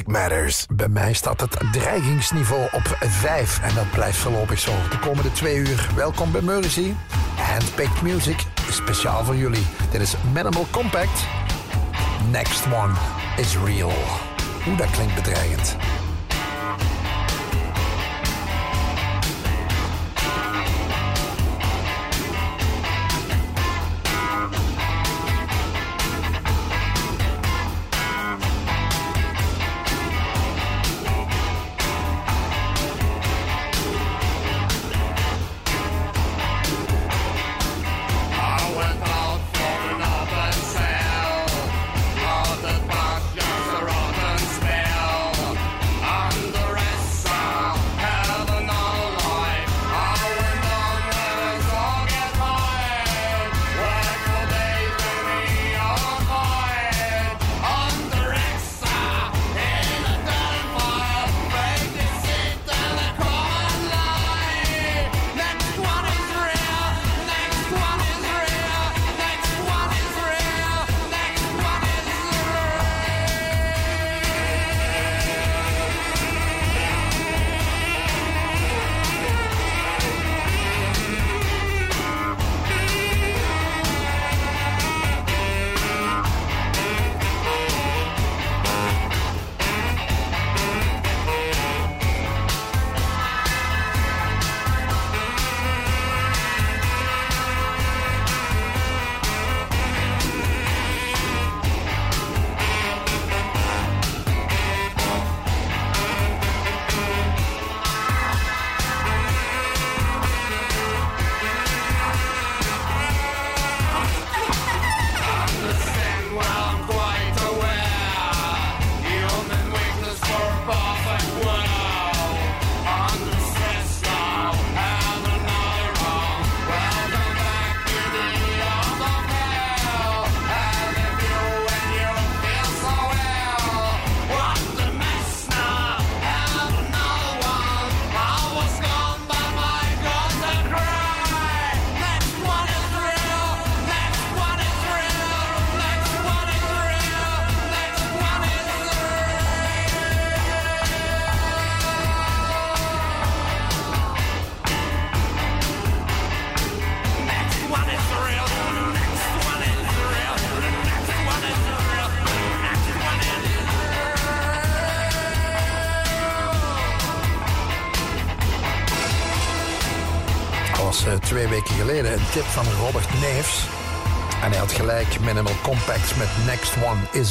Matters. Bij mij staat het dreigingsniveau op 5 en dat blijft voorlopig zo. De komende twee uur, welkom bij Mercy. Handpicked music, speciaal voor jullie. Dit is Minimal Compact. Next one is real. Hoe dat klinkt bedreigend.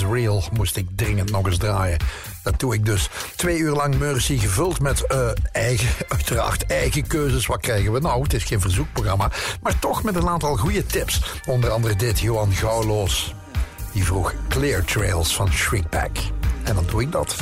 Real. Moest ik dringend nog eens draaien. Dat doe ik dus. Twee uur lang Mercy gevuld met uh, eigen, uiteraard eigen keuzes. Wat krijgen we nou? Het is geen verzoekprogramma. Maar toch met een aantal goede tips. Onder andere dit, Johan Gauwloos. Die vroeg Clear Trails van Shriekback. En dan doe ik dat.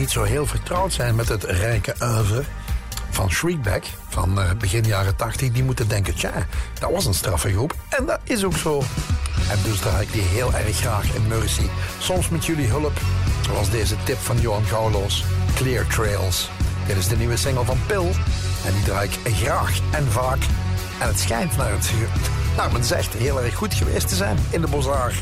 Niet zo heel vertrouwd zijn met het rijke oeuvre van Shriekback van uh, begin jaren 80, die moeten denken, tja, dat was een straffe groep. En dat is ook zo. En dus draai ik die heel erg graag in Mercy. Soms met jullie hulp, zoals deze tip van Johan Gaulo's, Clear Trails. Dit is de nieuwe single van Pil. En die draai ik graag en vaak. En het schijnt naar, het, naar men zegt heel erg goed geweest te zijn in de Bozar.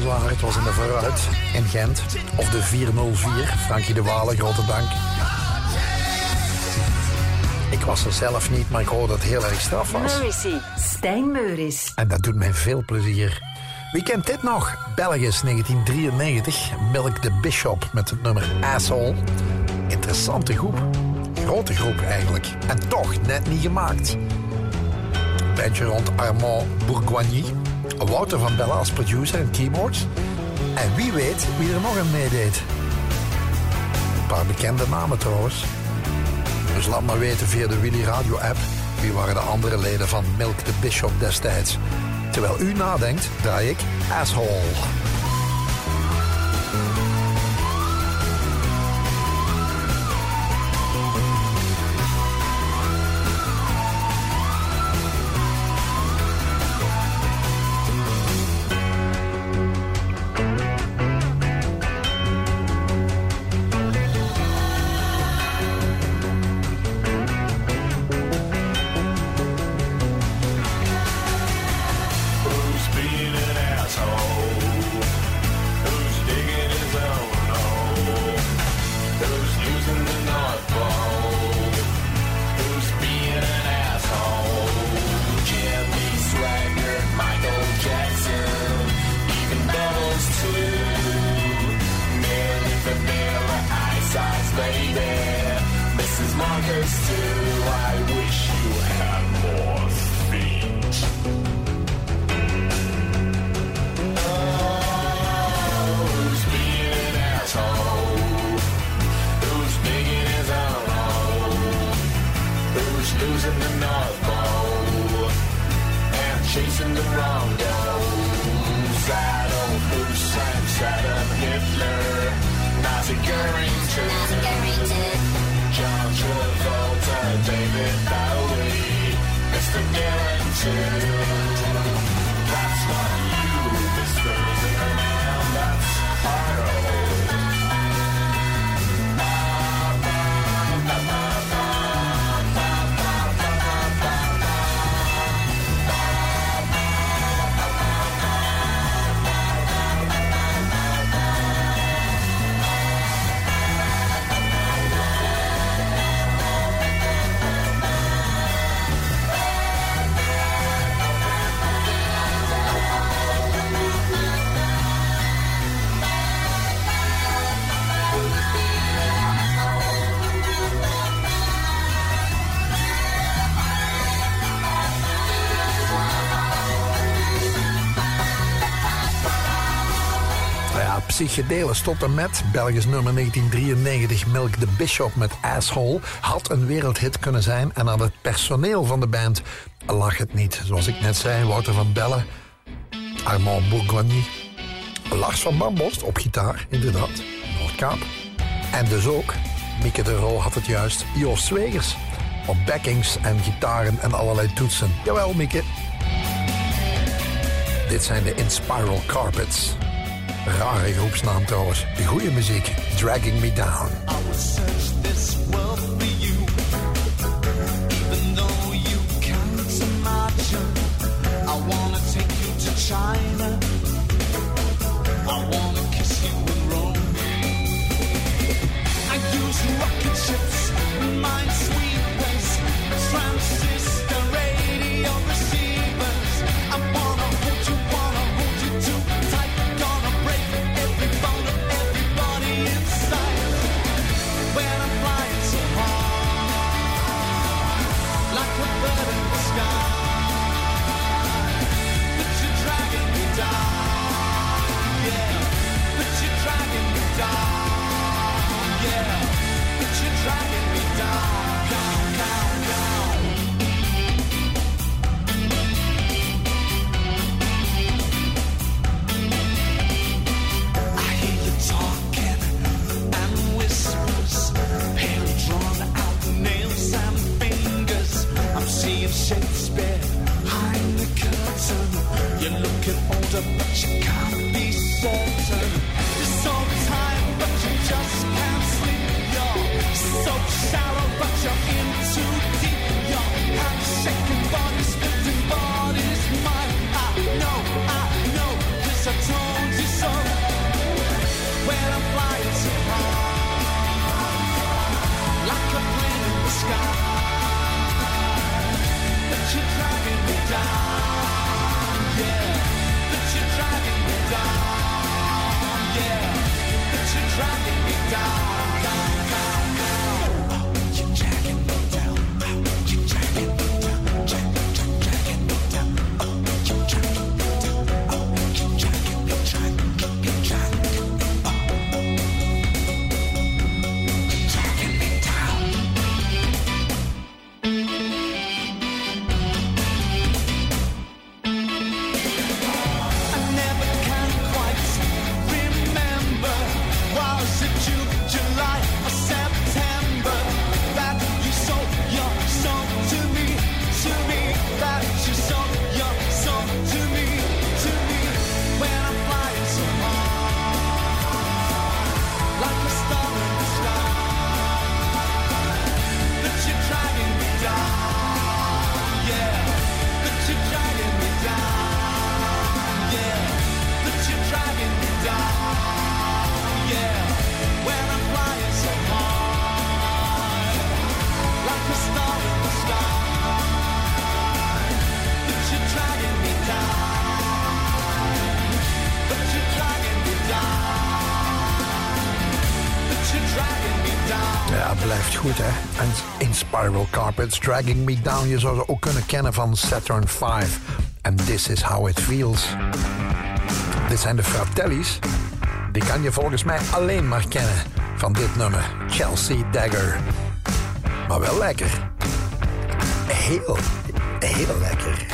De het was in de Vooruit in Gent. Of de 404, Frankie de Walen, grote dank. Ik was er zelf niet, maar ik hoorde dat het heel erg straf was. Mercy, Stijn Meuris. En dat doet mij veel plezier. Wie kent dit nog? Belgisch 1993, Milk the Bishop met het nummer Asshole. Interessante groep. Grote groep eigenlijk. En toch net niet gemaakt. Bandje rond Armand Bourgoigny. Wouter van Bella als producer en keyboards. En wie weet wie er nog aan meedeed. Een paar bekende namen trouwens. Dus laat maar weten via de Willy Radio app wie waren de andere leden van Milk the Bishop destijds. Terwijl u nadenkt, draai ik Asshole. Gedeelens tot en met Belgisch nummer 1993 Milk the Bishop met Asshole had een wereldhit kunnen zijn en aan het personeel van de band lag het niet. Zoals ik net zei, Wouter van Bellen, Armand Bourgogne, Lars van Bambost op gitaar, inderdaad, Noordkaap. En dus ook, Mieke de Rol had het juist, Joost Zwegers op backings en gitaren en allerlei toetsen. Jawel, Mieke. Dit zijn de Inspiral Carpets. Rare groepsnaam trouwens. Goede muziek. Dragging Me Down. Carpets Dragging Me Down. Je zou ze ook kunnen kennen van Saturn V. And This Is How It Feels. Dit zijn de Fratellis. Die kan je volgens mij alleen maar kennen van dit nummer. Chelsea Dagger. Maar wel lekker. Heel, heel lekker.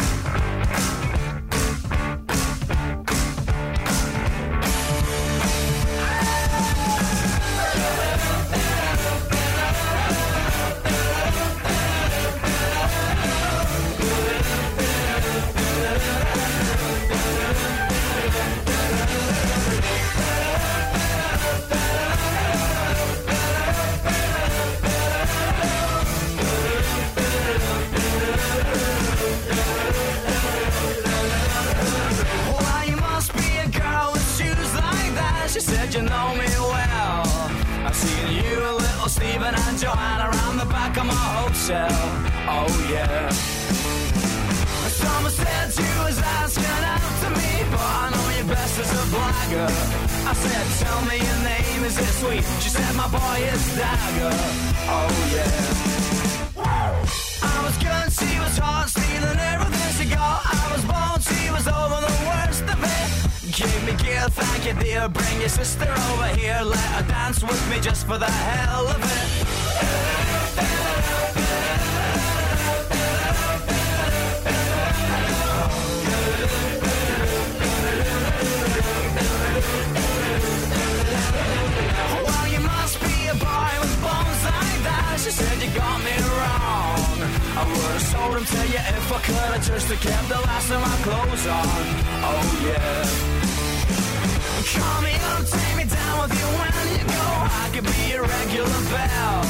Belle.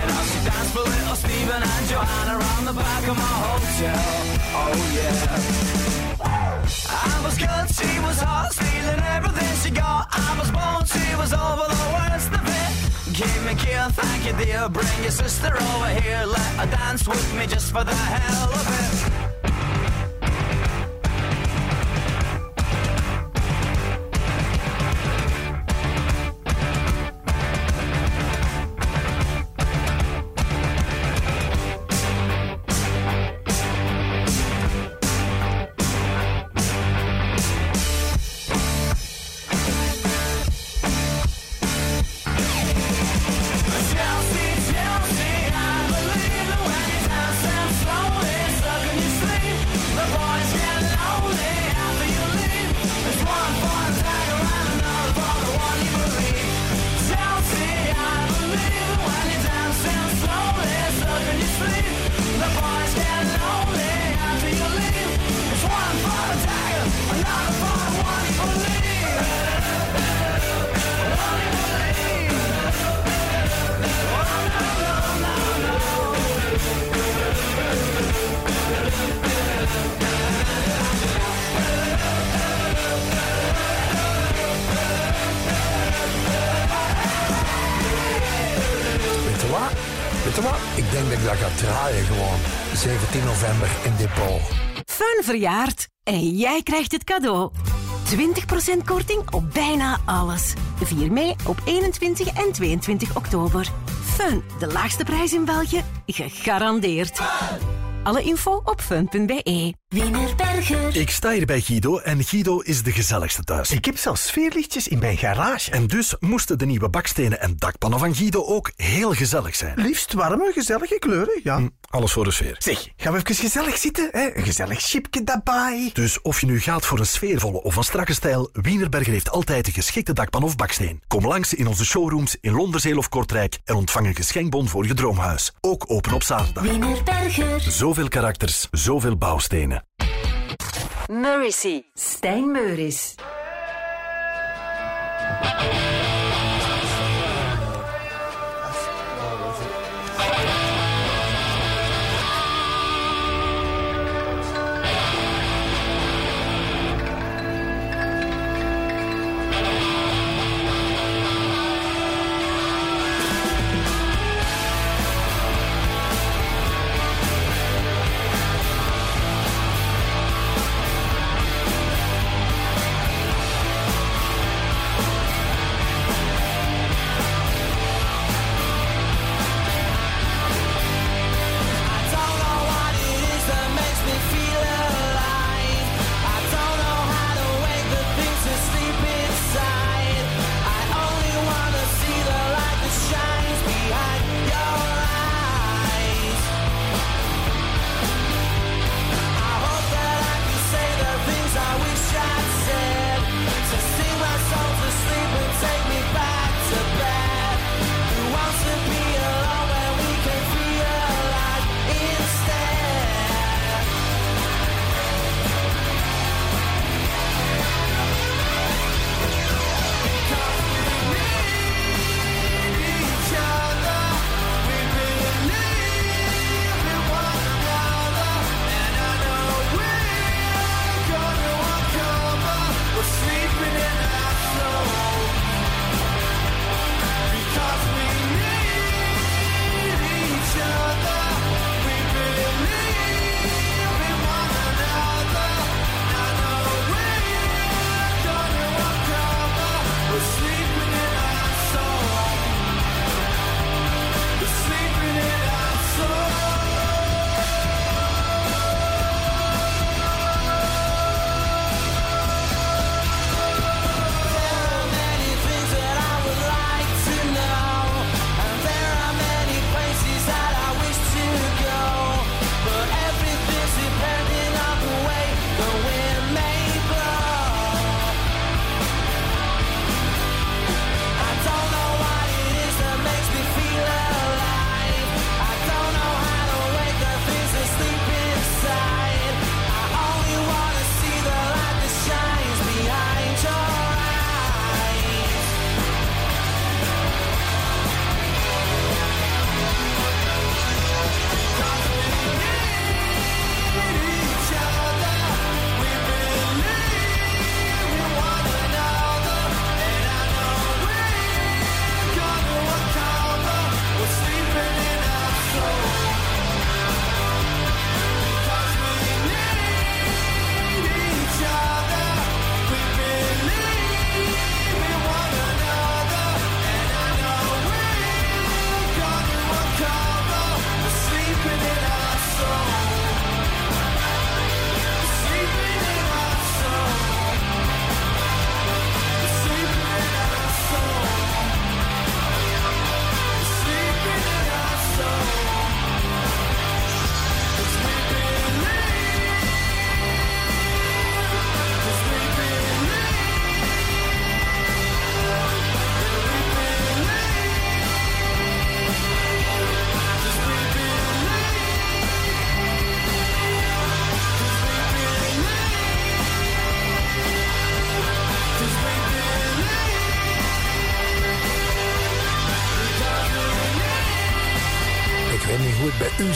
I know she danced for little Stephen and Joanna around the back of my hotel. Oh yeah. I was good, she was hot, stealing everything she got. I was bold, she was over the worst of it. Give me kill, thank you dear. Bring your sister over here, let her dance with me just for the hell of it. Fun verjaart en jij krijgt het cadeau. 20% korting op bijna alles. 4 mei op 21 en 22 oktober. Fun, de laagste prijs in België, gegarandeerd. Alle info op fun.be. Wienerberger. Ik sta hier bij Guido en Guido is de gezelligste thuis. Ik heb zelfs sfeerlichtjes in mijn garage. En dus moesten de nieuwe bakstenen en dakpannen van Guido ook heel gezellig zijn. Liefst warme, gezellige kleuren, ja. Hm, Alles voor de sfeer. Zeg, gaan we even gezellig zitten? Hè? Een gezellig chipje daarbij. Dus of je nu gaat voor een sfeervolle of een strakke stijl, Wienerberger heeft altijd de geschikte dakpan of baksteen. Kom langs in onze showrooms in Londerzeel of Kortrijk en ontvang een geschenkbon voor je droomhuis. Ook open op zaterdag. Wienerberger. Zoveel karakters, zoveel bouwstenen. Murrissy. Stijn Meuris.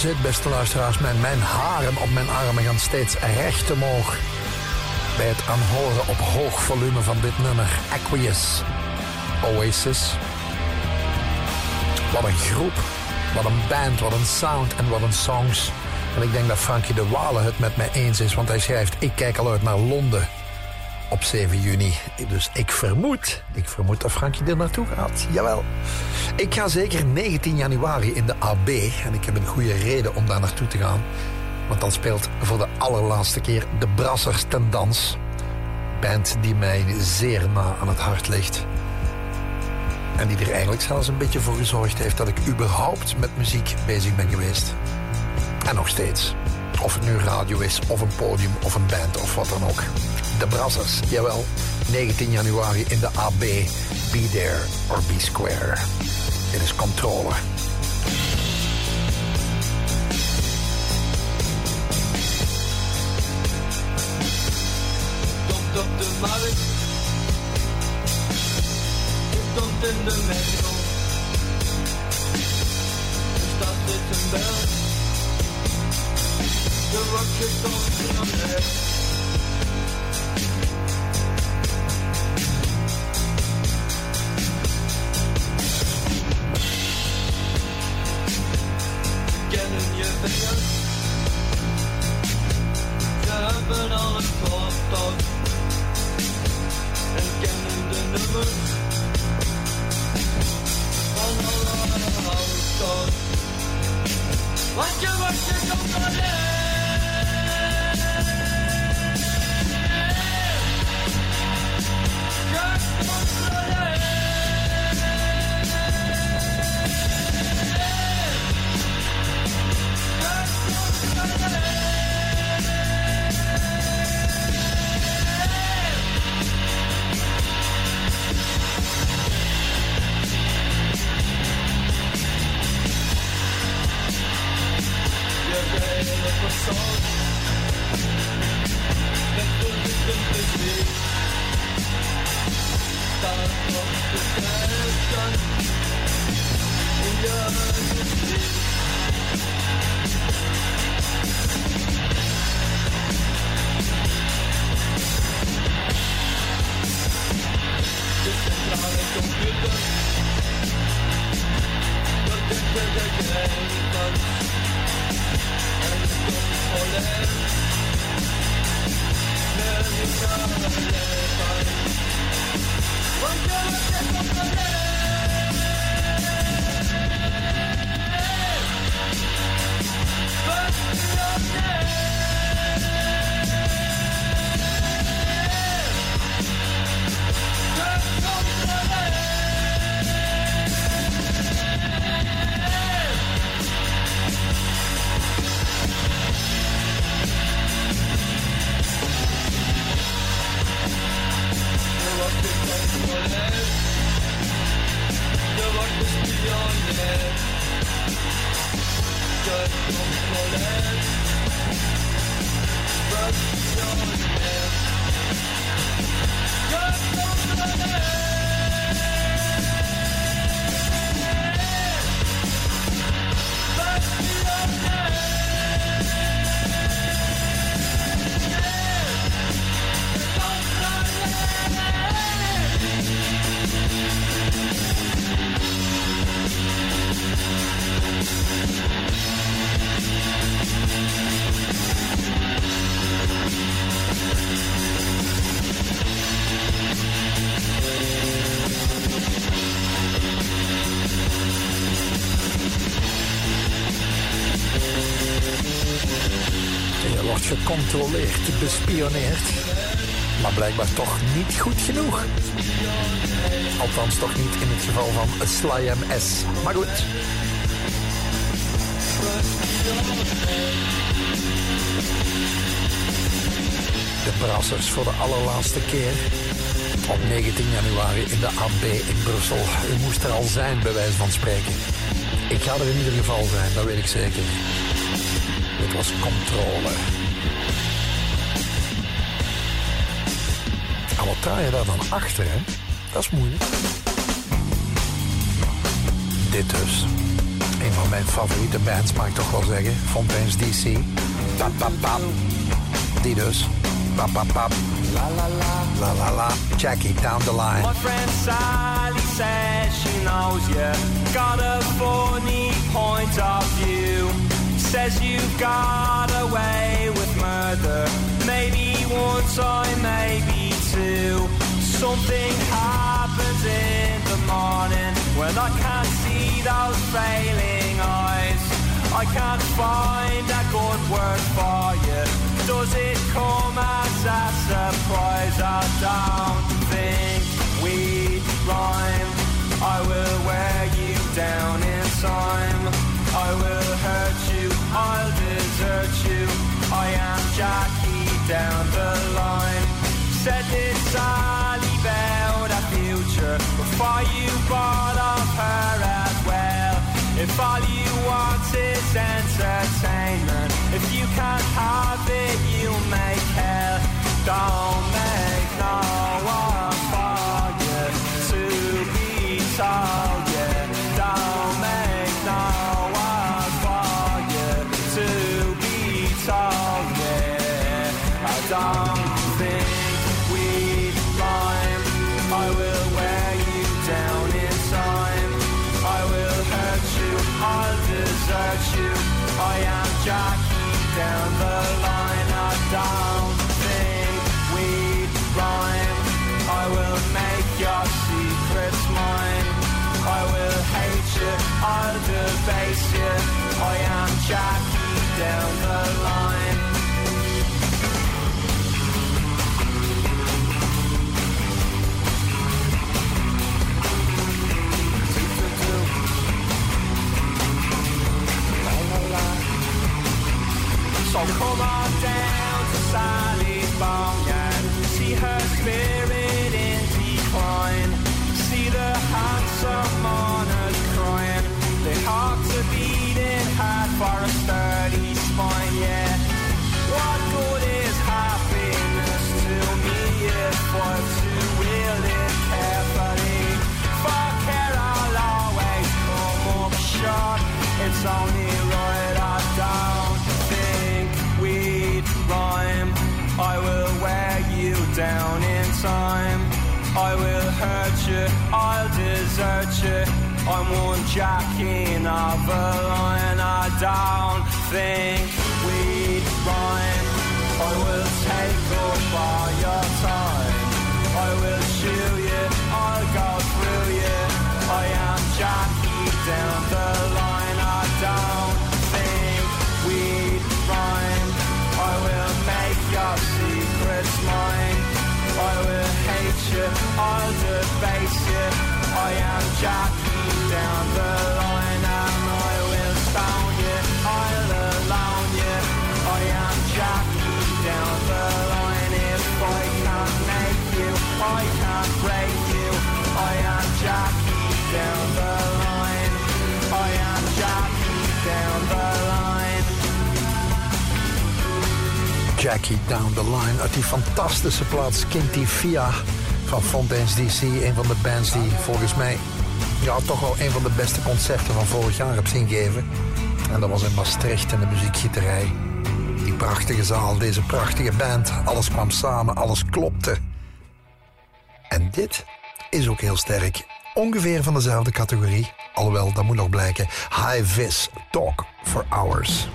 Zit, beste luisteraars. Mijn, mijn haren op mijn armen gaan steeds recht omhoog. Bij het aanhoren op hoog volume van dit nummer. Aqueous. Oasis. Wat een groep. Wat een band, wat een sound en wat een songs. En ik denk dat Frankie de Walen het met mij eens is, want hij schrijft: Ik kijk al uit naar Londen op 7 juni. Dus ik vermoed, ik vermoed dat Frankie er naartoe gaat. Jawel. Ik ga zeker 19 januari in de AB en ik heb een goede reden om daar naartoe te gaan. Want dan speelt voor de allerlaatste keer de Brassers ten dans. Band die mij zeer na aan het hart ligt. En die er eigenlijk zelfs een beetje voor gezorgd heeft dat ik überhaupt met muziek bezig ben geweest. En nog steeds. Of het nu radio is, of een podium, of een band, of wat dan ook. De Brassers, jawel. 19 januari in de AB. Be there or be square. Dit is Controller. Maar blijkbaar toch niet goed genoeg. Althans, toch niet in het geval van Sly MS. Maar goed. De Brassers voor de allerlaatste keer. Op 19 januari in de AB in Brussel. U moest er al zijn, bij wijze van spreken. Ik ga er in ieder geval zijn, dat weet ik zeker. Dit was controle. Wat draai je daar dan achter, hè? Dat is moeilijk. Dit dus. Een van mijn favoriete bands, mag ik toch wel zeggen. Fontaine's DC. Pap, pap, pap. Die dus. Pap, pap, pap. La, la, la. La, la, la. Jackie, down the line. My friend Sally says she knows you got a funny point of view. Says you got away with murder. Maybe one time, maybe two. Something happens in the morning when I can't see those failing eyes. I can't find a good word for you. Does it come as a surprise? I don't think we rhyme. I will wear you down in time. I will hurt you, I'll desert you. I am Jackie down the line. Said this Sally about a future before you bought off her as well. If all you want is entertainment, if you can't have it, you make hell. Don't make no one for you to be told. We rhyme. I will make your secrets mine. I will hate you. I'll debase you. I am Jackie down the line. So come on down to Sally's Boneyard. See her spirit in decline. See the handsome mourners crying. Their hearts are beating hard for a sturdy spine, yeah. What good is happiness to me if we're to wield it carefully? For care I'll always come up short. It's only time. I will hurt you, I'll desert you. I'm one jacking of a line. I don't think we'd rhyme. I will take up all your time. I will shoot you, I'll go through you. I am Jackie down the line. Jackie Down the Line uit die fantastische plaats Kinty Via van Fontaine's DC. Een van de bands die volgens mij ja, toch wel een van de beste concerten van vorig jaar heb zien geven. En dat was in Maastricht in de muziekgieterij. Die prachtige zaal, deze prachtige band. Alles kwam samen, alles klopte. En dit is ook heel sterk. Ongeveer van dezelfde categorie. Alhoewel, dat moet nog blijken. High Vis Talk for Hours.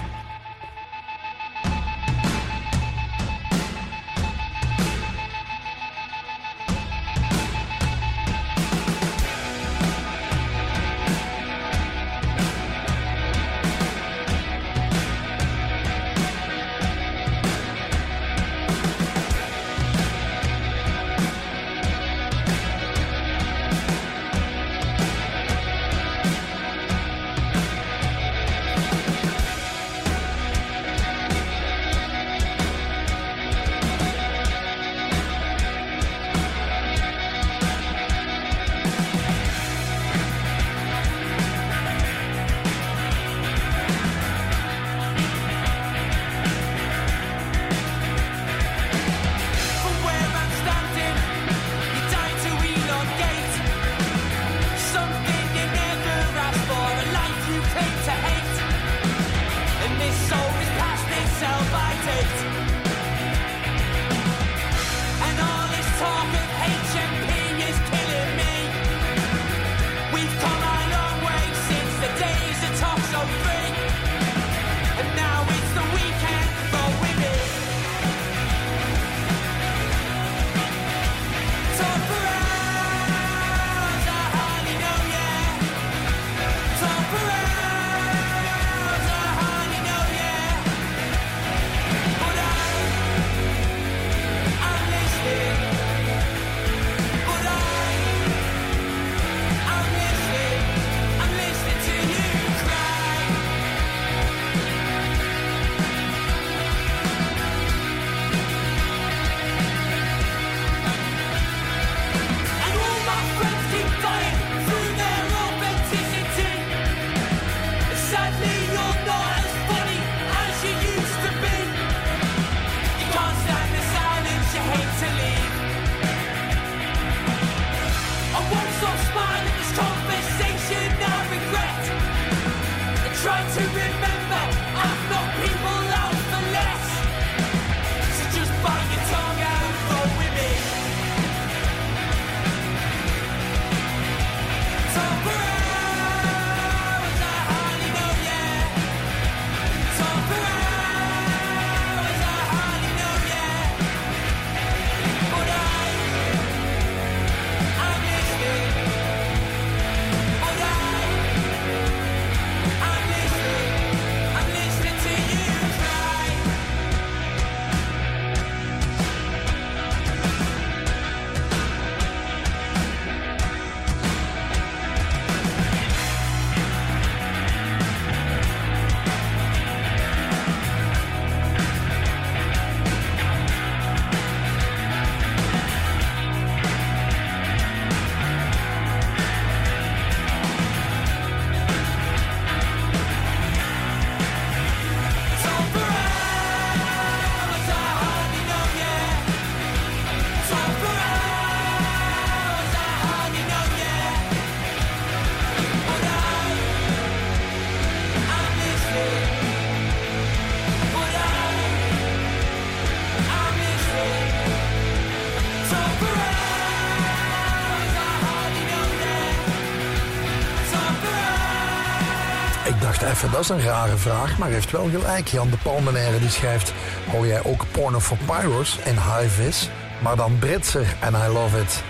Even, dat is een rare vraag, maar heeft wel gelijk. Jan de Palmenaire die schrijft... Hoor jij ook Porno for Pyros in High Vis? Maar dan Britse en I love it.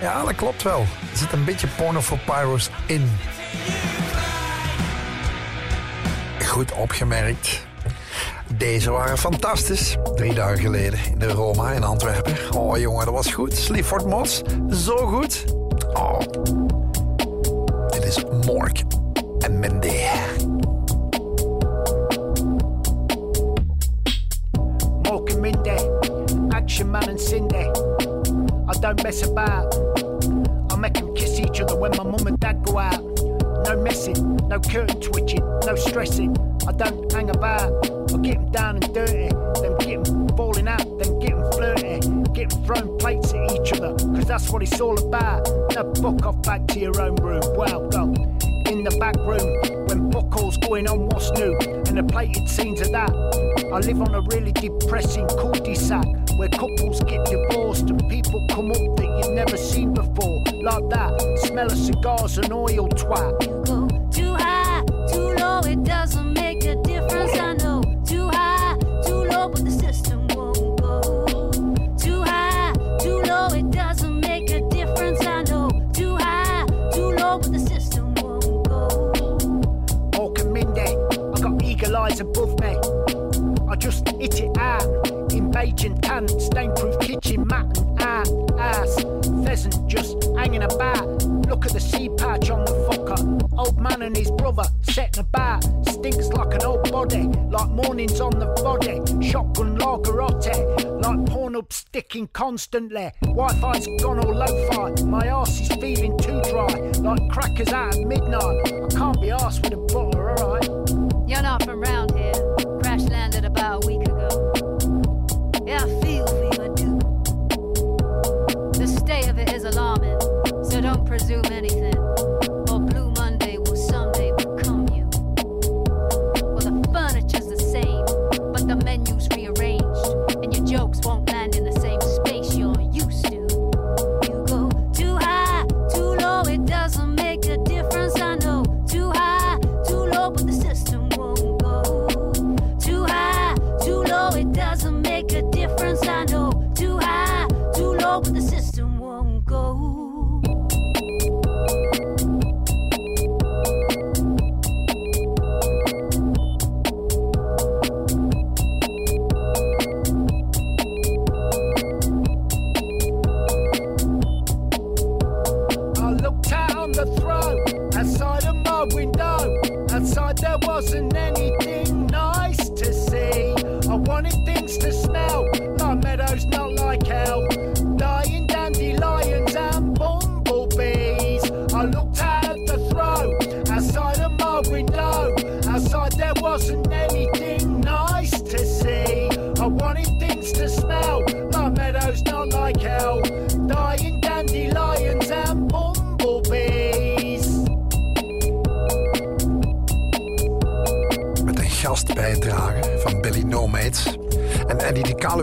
Ja, dat klopt wel. Er zit een beetje Porno for Pyros in. Goed opgemerkt. Deze waren fantastisch. Drie dagen geleden in de Roma in Antwerpen. Oh jongen, dat was goed. Sleaford Moss, zo goed. Oh. Constantly.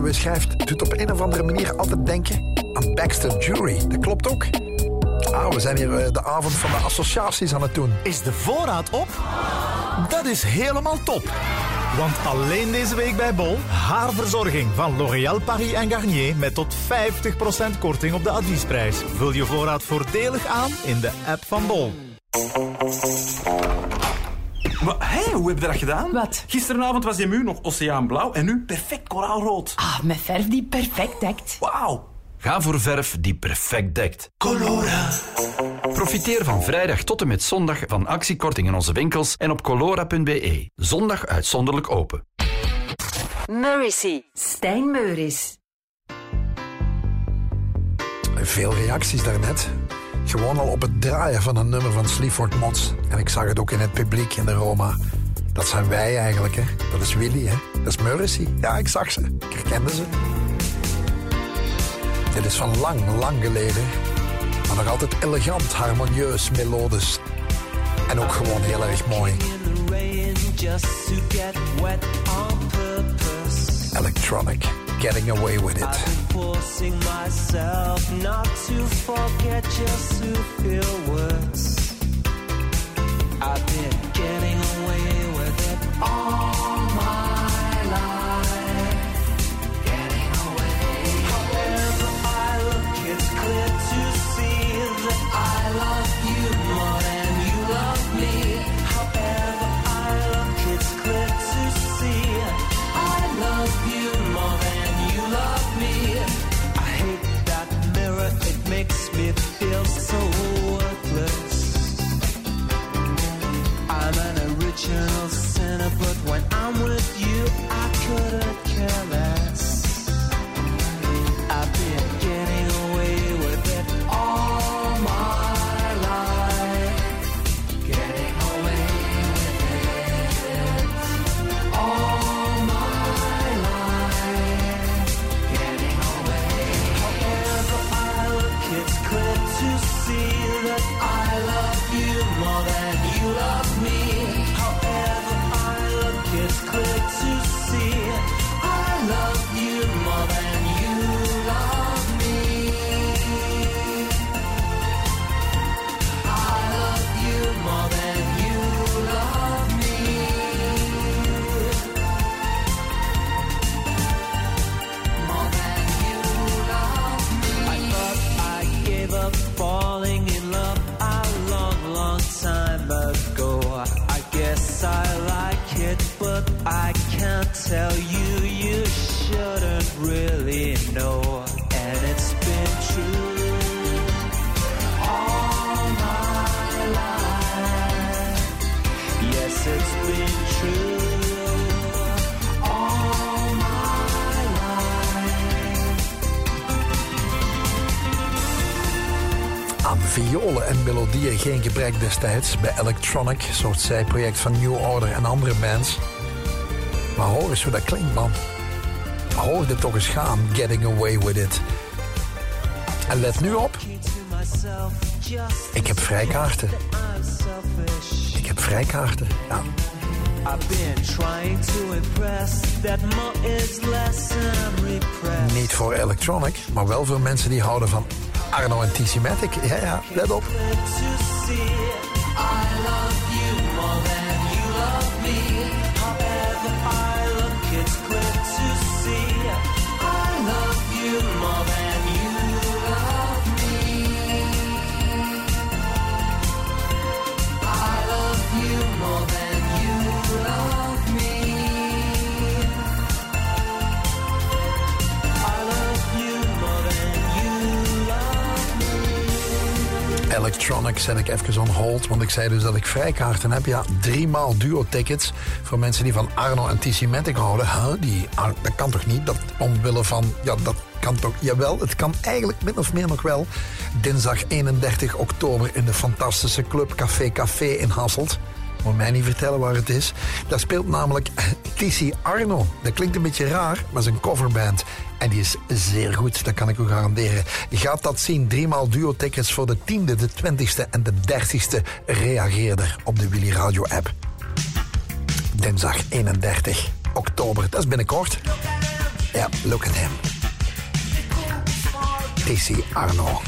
Eddie de Kaluwe schrijft... doet op een of andere manier altijd denken aan Baxter Jury. Dat klopt ook. Ah, we zijn hier eh, de avond van de associaties aan het doen. Is de voorraad op? Dat is helemaal top. Want alleen deze week bij Bol haarverzorging van L'Oréal Paris en Garnier met tot 50% korting op de adviesprijs. Vul je voorraad voordelig aan in de app van Bol. Maar hé, hoe heb je dat gedaan? Wat? Gisteravond was je muur nog oceaanblauw en nu perfect koraalrood. Ah, met verf die perfect dekt. Wauw. Ga voor verf die perfect dekt. Colora. Profiteer van vrijdag tot en met zondag van actiekorting in onze winkels en op colora.be. Zondag uitzonderlijk open. Murrissy. Stijn Meuris. Veel reacties daarnet. Gewoon al op het draaien van een nummer van Sleaford Mods. En ik zag het ook in het publiek in de Roma. Dat zijn wij eigenlijk, hè. Dat is Willy, hè. Dat is Morrissey. Ja, ik zag ze. Ik herkende ze. Dit is van lang, lang geleden. Maar nog altijd elegant, harmonieus, melodisch. En ook gewoon heel erg mooi. Electronic, getting away with it. forcing myself not to forget just to feel worse. I've been getting away with it all. But when I'm with you, I couldn't care less. Tell you. You shouldn't really know. And it's been true all my life. Yes, it's been true all my life. Aan violen en melodieën geen gebrek destijds bij Electronic, soort zijproject van New Order en andere bands. Maar hoor eens hoe dat klinkt, man. Hoor dit toch eens gaan, Getting Away With It. En let nu op, ik heb vrijkaarten. Ik heb vrijkaarten, ja. I've been trying to impress that more is less and I'm repressed. Niet voor Electronic, maar wel voor mensen die houden van Arno en TC Matic. Ja, ja, let op. me. Electronic zet ik even on hold, want ik zei dus dat ik vrijkaarten heb. Ja, drie maal duo-tickets voor mensen die van Arno en Matic houden. Die, dat kan toch niet? Dat omwille van, ja, dat kan toch, jawel, het kan eigenlijk min of meer nog wel. Dinsdag 31 oktober in de fantastische club Café Café in Hasselt. Moet mij niet vertellen waar het is. Daar speelt namelijk TC Arno. Dat klinkt een beetje raar, maar zijn coverband. En die is zeer goed, dat kan ik u garanderen. Gaat dat zien. Driemaal duo-tickets voor de 10e, de 20e en de 30e. Reageerder op de Willy Radio app. Dinsdag 31 oktober. Dat is binnenkort. Ja, look at him. TC Arno.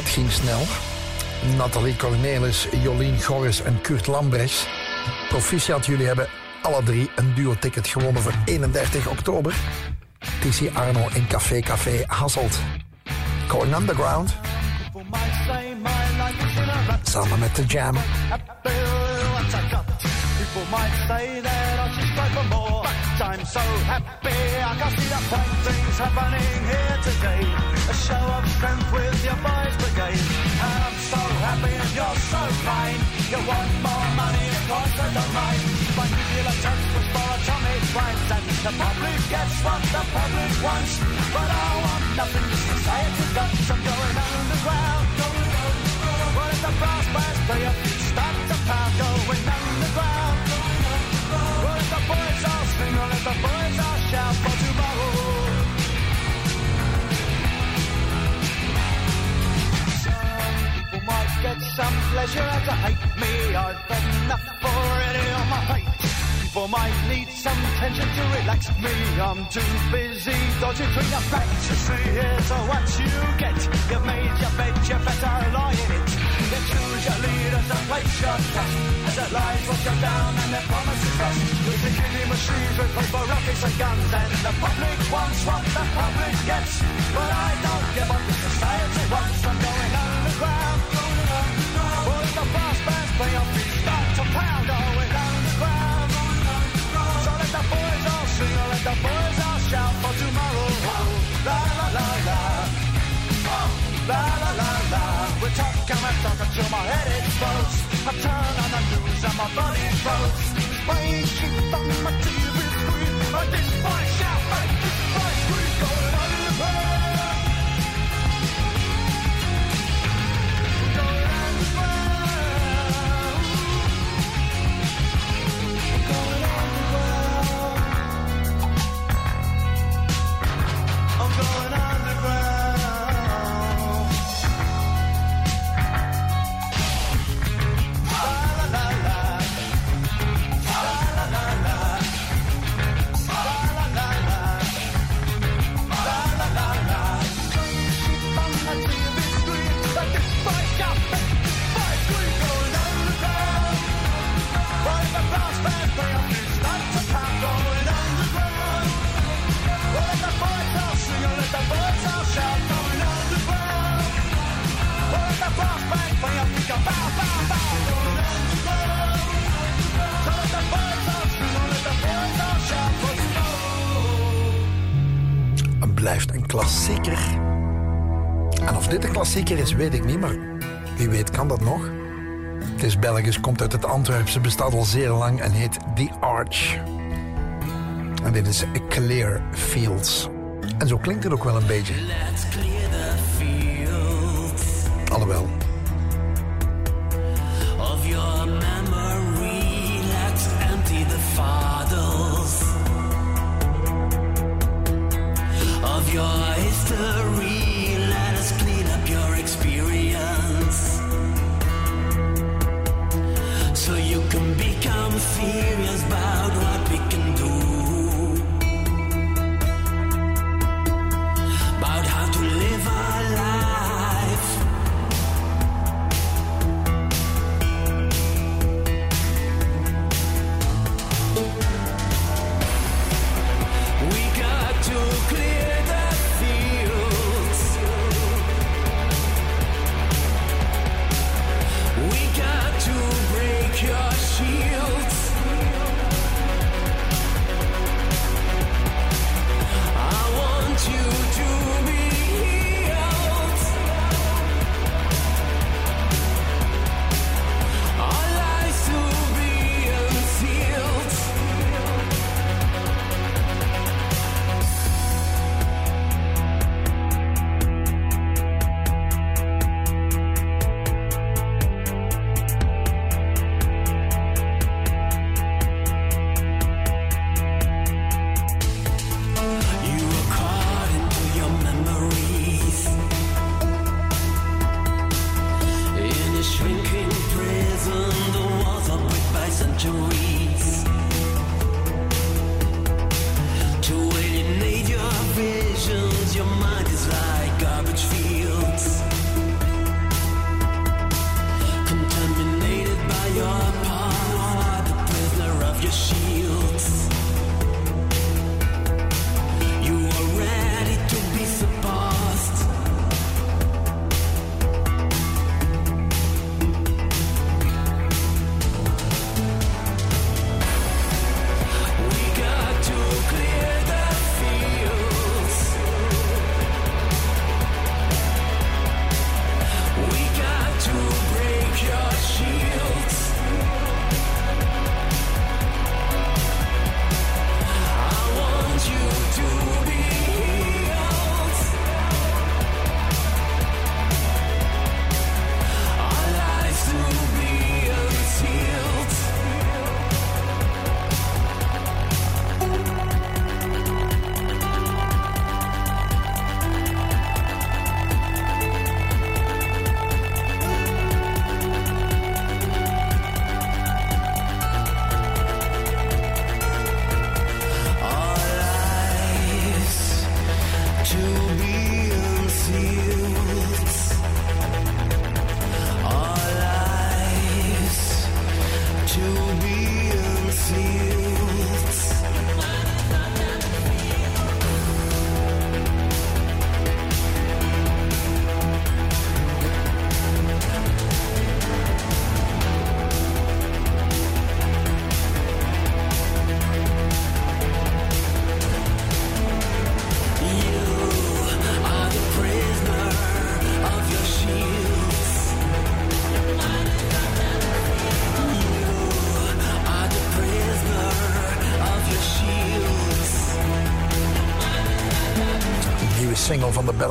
Dat ging snel. Nathalie Cornelis, Jolien Gorris en Kurt Lambrechts. Proficiat, jullie hebben alle drie een duo-ticket gewonnen voor 31 oktober. TC Arno in Café Café Hasselt. Going Underground. Samen met de Jam. People might say that I should for more, but I'm so happy I can see the fine things happening here today. A show of strength with your boys brigade, I'm so happy and you're so fine. You want more money, of course I don't mind. But you feel a chance was for atomic crimes, and the public gets what the public wants. But I want nothing, society got some going underground. Well, if the brass bands play start to pound going underground. The boys all shout for tomorrow. Some people might get some pleasure out of hate me. I've enough already on my plate. People might need some tension to relax me. I'm too busy dodging between the facts. You see, here's what you get. You made your bed, you better lie in it. You choose your leaders and place your trust. As it lies, what you down and their promises rust. With the killing machines with paper rockets and guns. And the public wants what the public gets. But I don't give up the society wants. I'm the boys all shout for tomorrow. La la la la. La la la la. We're I'm talking my head explodes. I turn on the news and my body my oh, boy shout, blijft een klassieker. En of dit een klassieker is, weet ik niet, maar wie weet kan dat nog. Het is Belgisch, komt uit het Antwerpse, bestaat al zeer lang en heet The Arch. En dit is Clear Fields. En zo klinkt het ook wel een beetje. Let's clear the fields Alhoewel,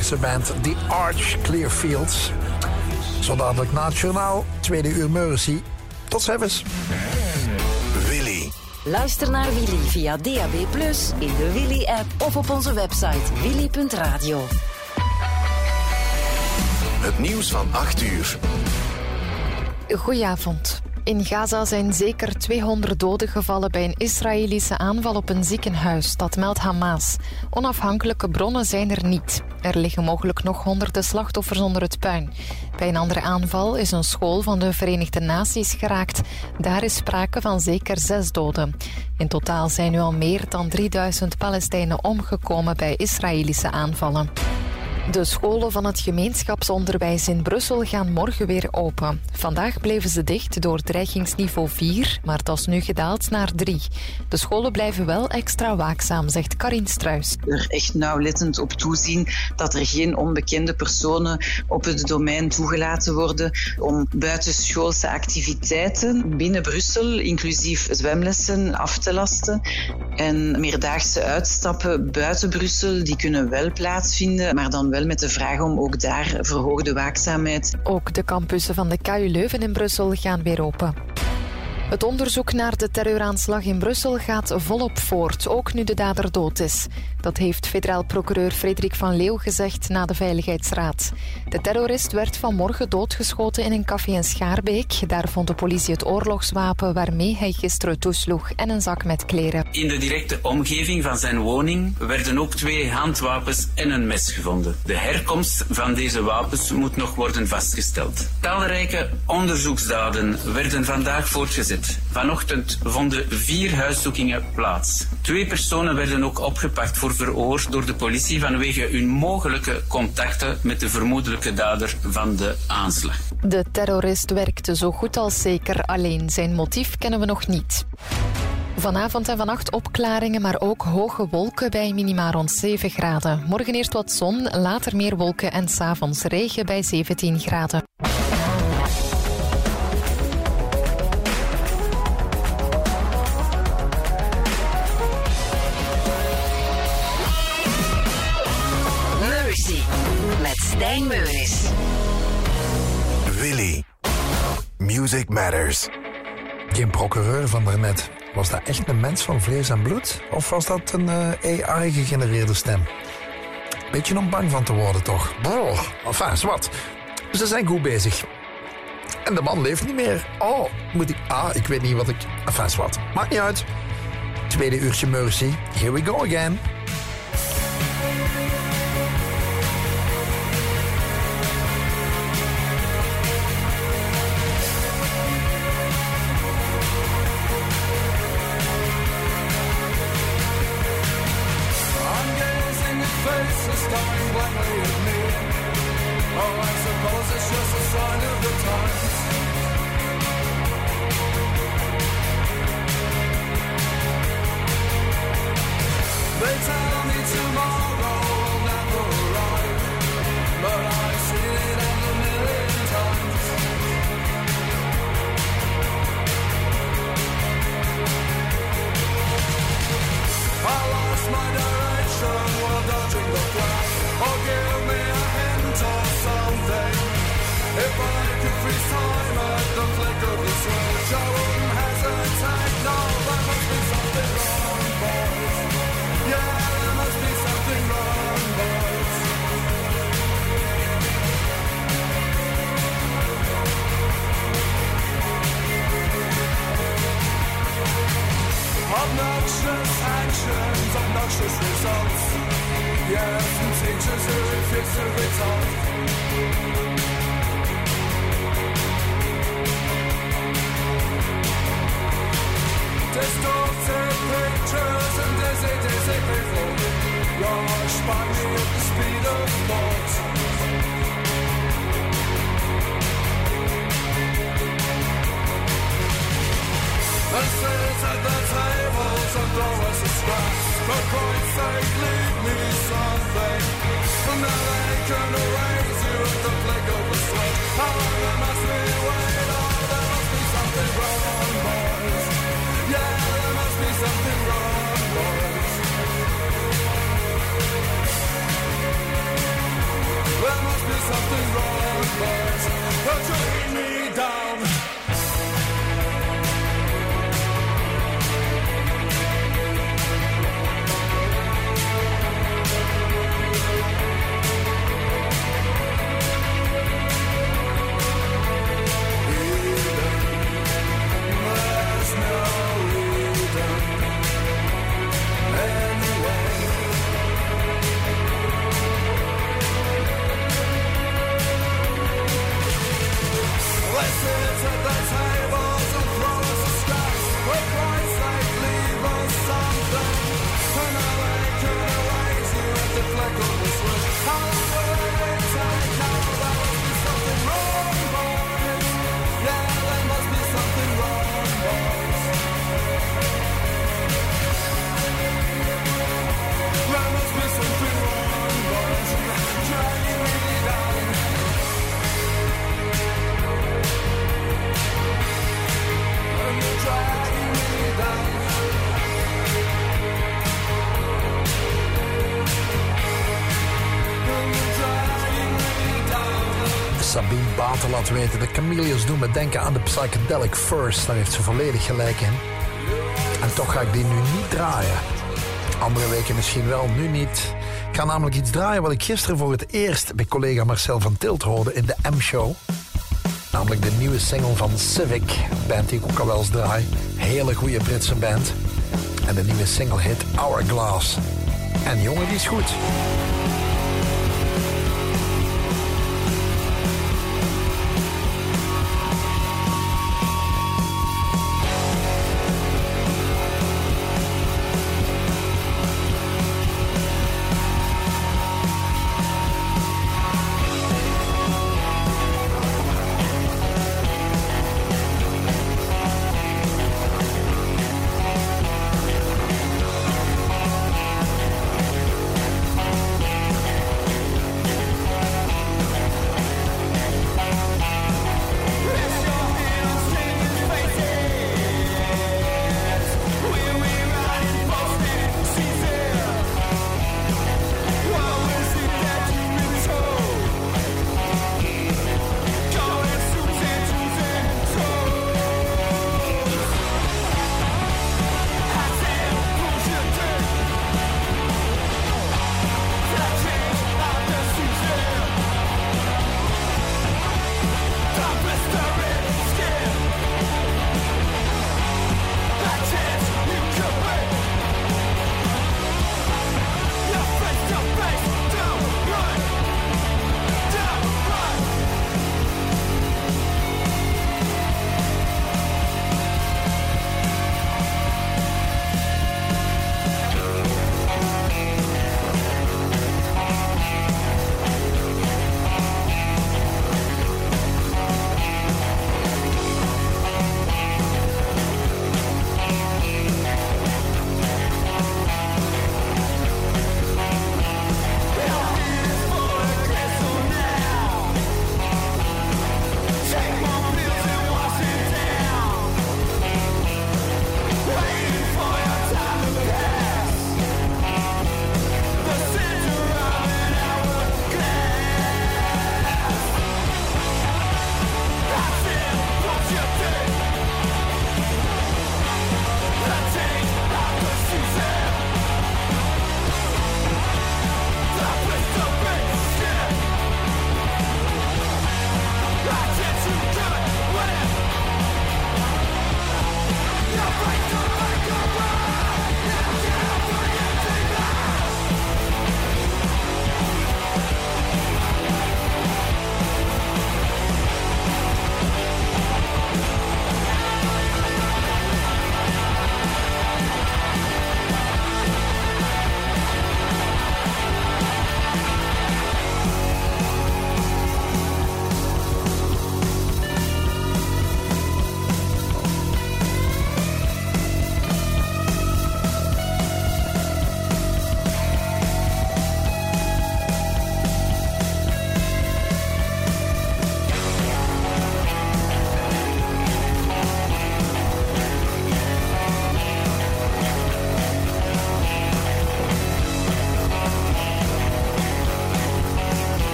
Belgische band The Arch Clearfields. Zo dadelijk na het journaal, tweede uur Mercy. Tot ziens. Willy. Luister naar Willy via DAB+, in de Willy-app of op onze website willy.radio. Het nieuws van 8 uur. Goedenavond. In Gaza zijn zeker 200 doden gevallen bij een Israëlische aanval op een ziekenhuis. Dat meldt Hamas. Onafhankelijke bronnen zijn er niet. Er liggen mogelijk nog honderden slachtoffers onder het puin. Bij een andere aanval is een school van de Verenigde Naties geraakt. Daar is sprake van zeker zes doden. In totaal zijn nu al meer dan 3000 Palestijnen omgekomen bij Israëlische aanvallen. De scholen van het gemeenschapsonderwijs in Brussel gaan morgen weer open. Vandaag bleven ze dicht door dreigingsniveau 4, maar dat is nu gedaald naar 3. De scholen blijven wel extra waakzaam, zegt Karin Struis. er echt nauwlettend op toezien dat er geen onbekende personen op het domein toegelaten worden om buitenschoolse activiteiten binnen Brussel, inclusief zwemlessen, af te lasten. En meerdaagse uitstappen buiten Brussel, die kunnen wel plaatsvinden, maar dan wel met de vraag om ook daar verhoogde waakzaamheid. Ook de campussen van de KU Leuven in Brussel gaan weer open. Het onderzoek naar de terreuraanslag in Brussel gaat volop voort, ook nu de dader dood is. Dat heeft federaal procureur Frederik van Leeuw gezegd na de Veiligheidsraad. De terrorist werd vanmorgen doodgeschoten in een café in Schaarbeek. Daar vond de politie het oorlogswapen waarmee hij gisteren toesloeg en een zak met kleren. In de directe omgeving van zijn woning werden ook twee handwapens en een mes gevonden. De herkomst van deze wapens moet nog worden vastgesteld. Talrijke onderzoeksdaden werden vandaag voortgezet. Vanochtend vonden vier huiszoekingen plaats. Twee personen werden ook opgepakt voor verhoor door de politie vanwege hun mogelijke contacten met de vermoedelijke dader van de aanslag. De terrorist werkte zo goed als zeker alleen. Zijn motief kennen we nog niet. Vanavond en vannacht opklaringen, maar ook hoge wolken bij minima rond 7 graden. Morgen eerst wat zon, later meer wolken en s'avonds regen bij 17 graden. Matters. Geen procureur van daarnet. Was dat echt een mens van vlees en bloed? Of was dat een eh, AI-gegenereerde stem? Beetje om bang van te worden, toch? Brrr, enfin, zwart. Ze zijn goed bezig. En de man leeft niet meer. Oh, moet ik... Ah, ik weet niet wat ik... Enfin, zwart. Maakt niet uit. Tweede uurtje Mercy. Here we go again. weten. De Camellias doen me denken aan de Psychedelic First. Daar heeft ze volledig gelijk in. En toch ga ik die nu niet draaien. Andere weken misschien wel, nu niet. Ik ga namelijk iets draaien wat ik gisteren voor het eerst... bij collega Marcel van Tilt hoorde in de M-show. Namelijk de nieuwe single van Civic. Een band die ik ook al wel eens draai. Hele goede Britse band. En de nieuwe single hit Hourglass. En jongen, die is goed.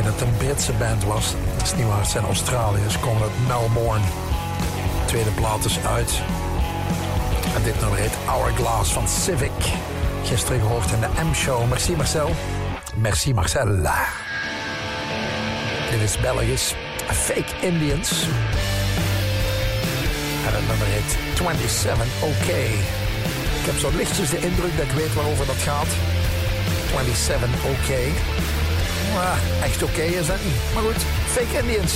Dat het een Britse band was. Dat is niet waar, het zijn Australiërs. Komen uit Melbourne. Tweede plaat is uit. En dit nummer heet Hourglass van Civic. Gisteren gehoord in de M-show. Merci Marcel. Merci Marcella. Dit is Belgisch. Fake Indians. En het nummer heet 27 OK. Ik heb zo lichtjes de indruk dat ik weet waarover dat gaat. 27 OK. Maar echt oké is dat niet. Maar goed, Fake Indians.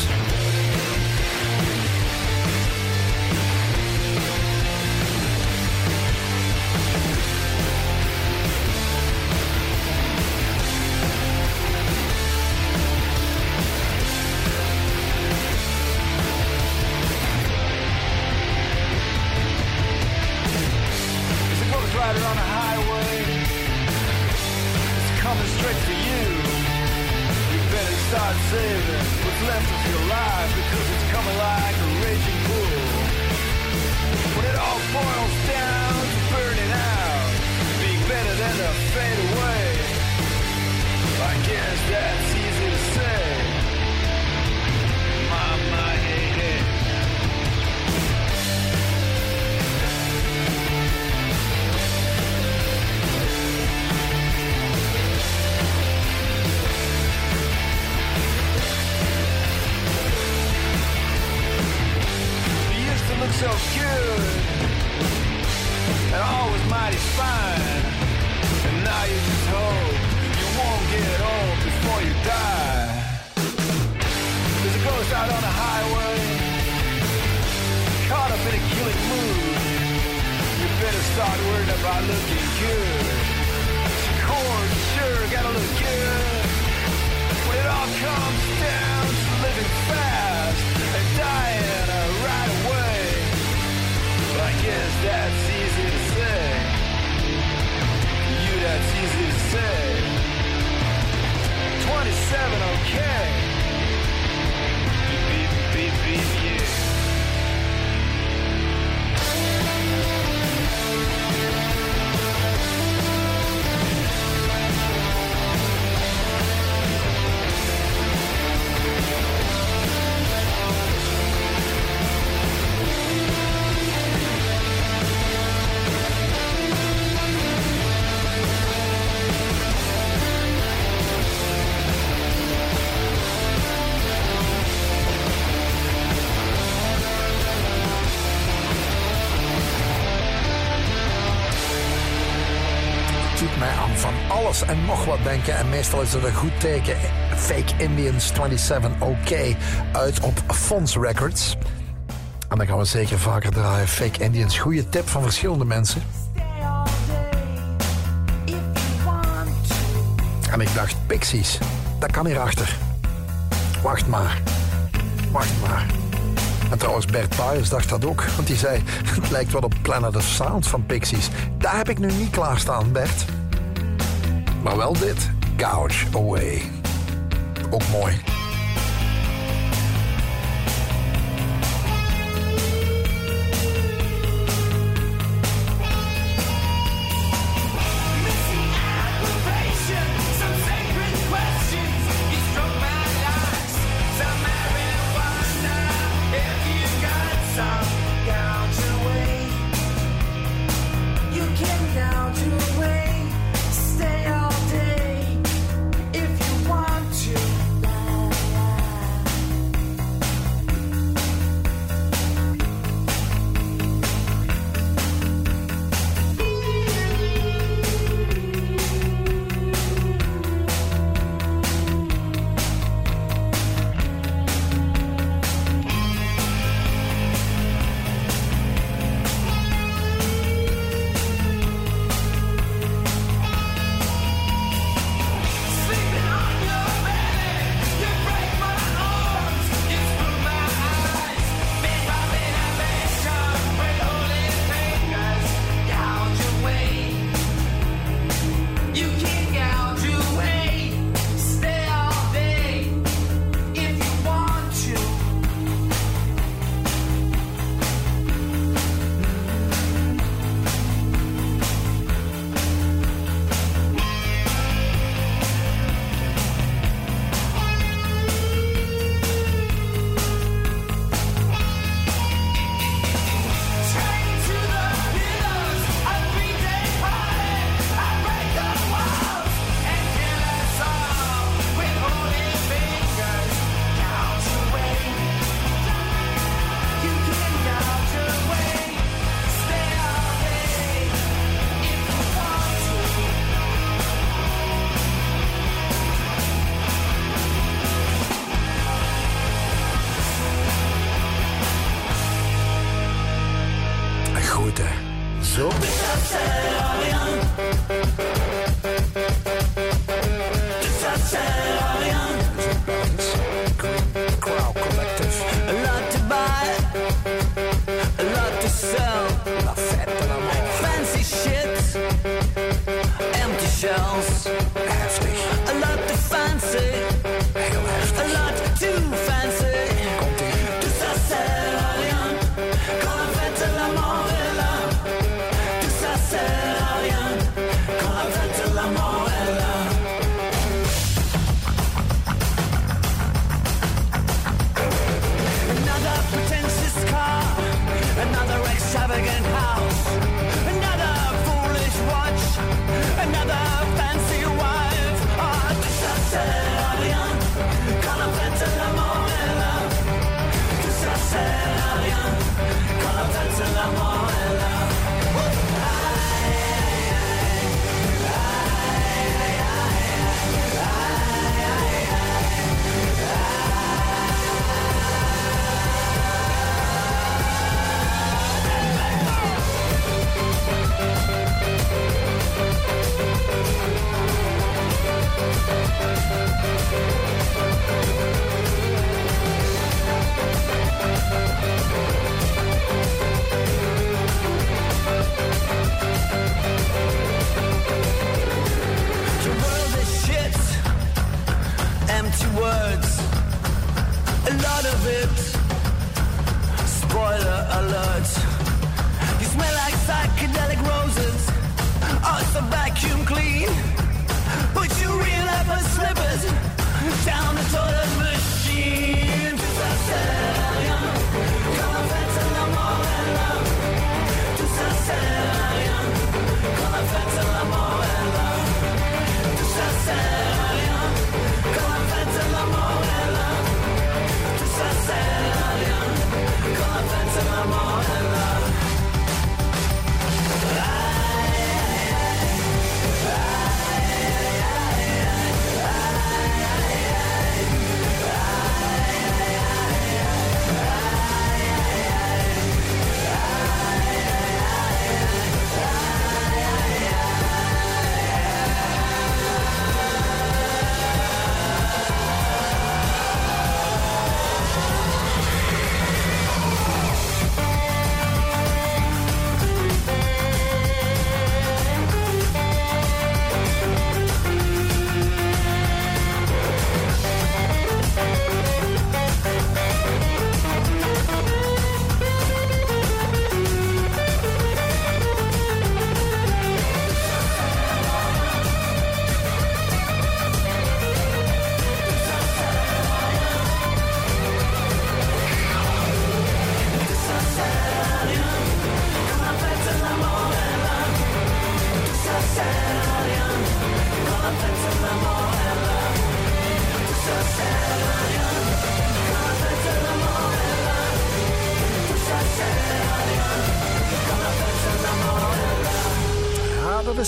Alles en nog wat denken. En meestal is het een goed teken. Fake Indians 27 OK uit op Fons Records. En dan gaan we zeker vaker draaien. Fake Indians, goede tip van verschillende mensen. En ik dacht, Pixies, dat kan hierachter. Wacht maar. Wacht maar. En trouwens, Bert Baers dacht dat ook. Want die zei, het lijkt wat op Planet of Sound van Pixies. Daar heb ik nu niet klaarstaan, Bert. Maar wel dit. Gouge Away. Ook mooi.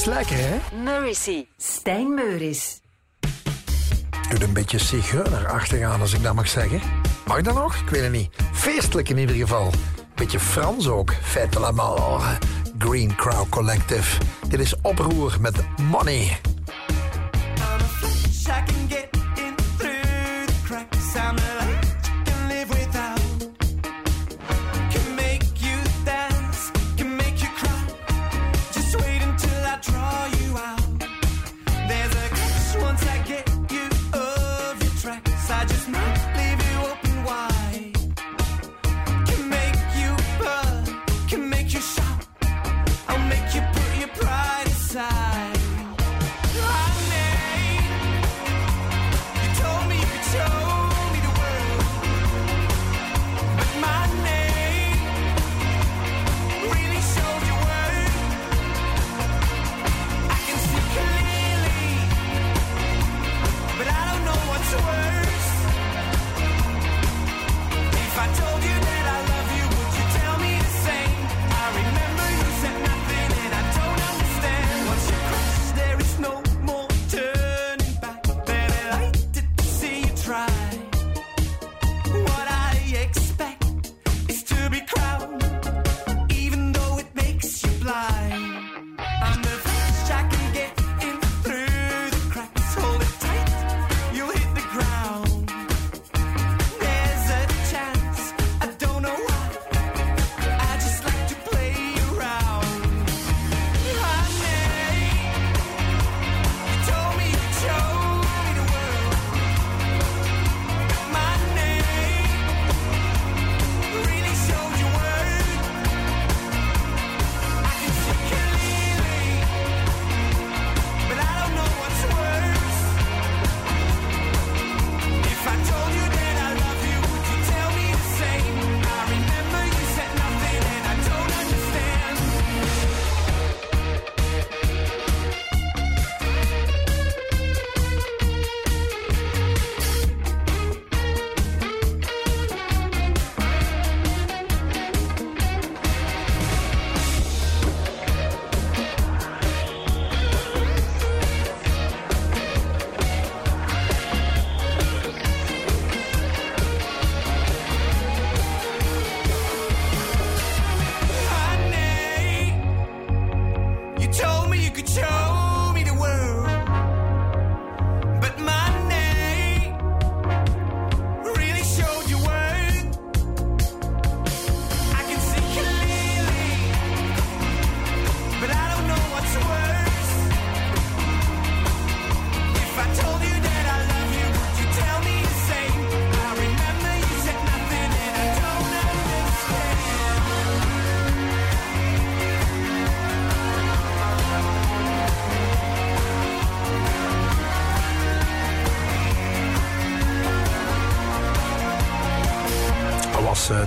lekker, hè? Morrissey, Stijn Doet een beetje zigeunerachtig aan, als ik dat mag zeggen. Mag dat nog? Ik weet het niet. Feestelijk in ieder geval. Beetje Frans ook. Fête de la mort. Green Crow Collective. Dit is Oproer met Money.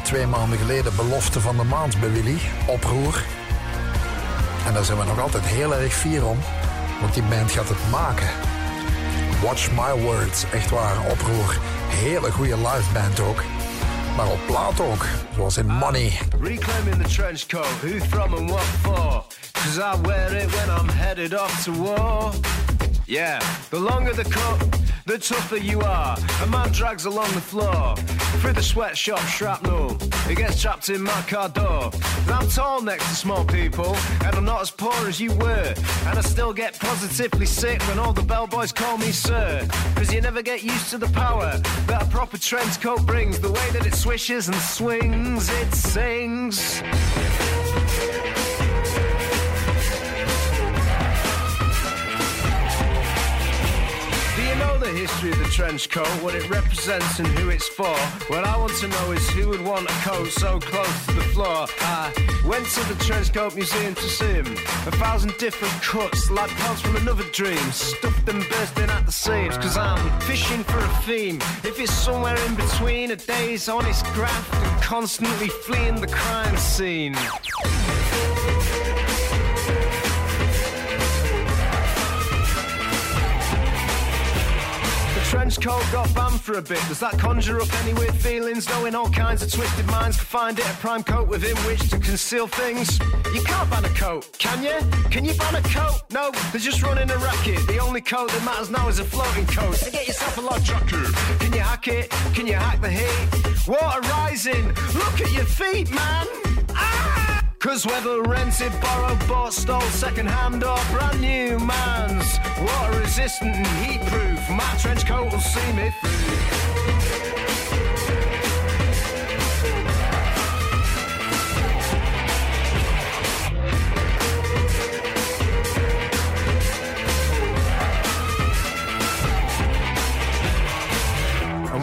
Twee maanden geleden belofte van de maand bij Willy. Oproer. En daar zijn we nog altijd heel erg fier om. Want die band gaat het maken. Watch My Words. Echt waar, oproer. Hele goede live band ook. Maar op plaat ook. Zoals in Money. Reclaiming the trench coat, who from and what for? Cause I wear it when I'm headed off to war. Yeah, the longer the coat, the tougher you are. A man drags along the floor, through the sweatshop shrapnel. He gets trapped in my car door. I'm tall next to small people, and I'm not as poor as you were. And I still get positively sick when all the bellboys call me sir. Cause you never get used to the power that a proper trench coat brings. The way that it swishes and swings, it sings. History of the trench coat, what it represents and who it's for? What I want to know is who would want a coat so close to the floor. I went to the trench coat museum to see him. A thousand different cuts, like parts from another dream, stuffed and bursting at the seams. Cause I'm fishing for a theme. If it's somewhere in between a day's honest graft and constantly fleeing the crime scene. Trench coat got banned for a bit. Does that conjure up any weird feelings? Knowing all kinds of twisted minds can find it a prime coat within which to conceal things. You can't ban a coat, can you? Can you ban a coat? No, they're just running a racket. The only coat that matters now is a floating coat. So get yourself a log jacket. Can you hack it? Can you hack the heat? Water rising. Look at your feet, man. Cause whether rented, borrowed, bought, stole, second hand or brand new man's water resistant and heat proof, my trench coat will see me through.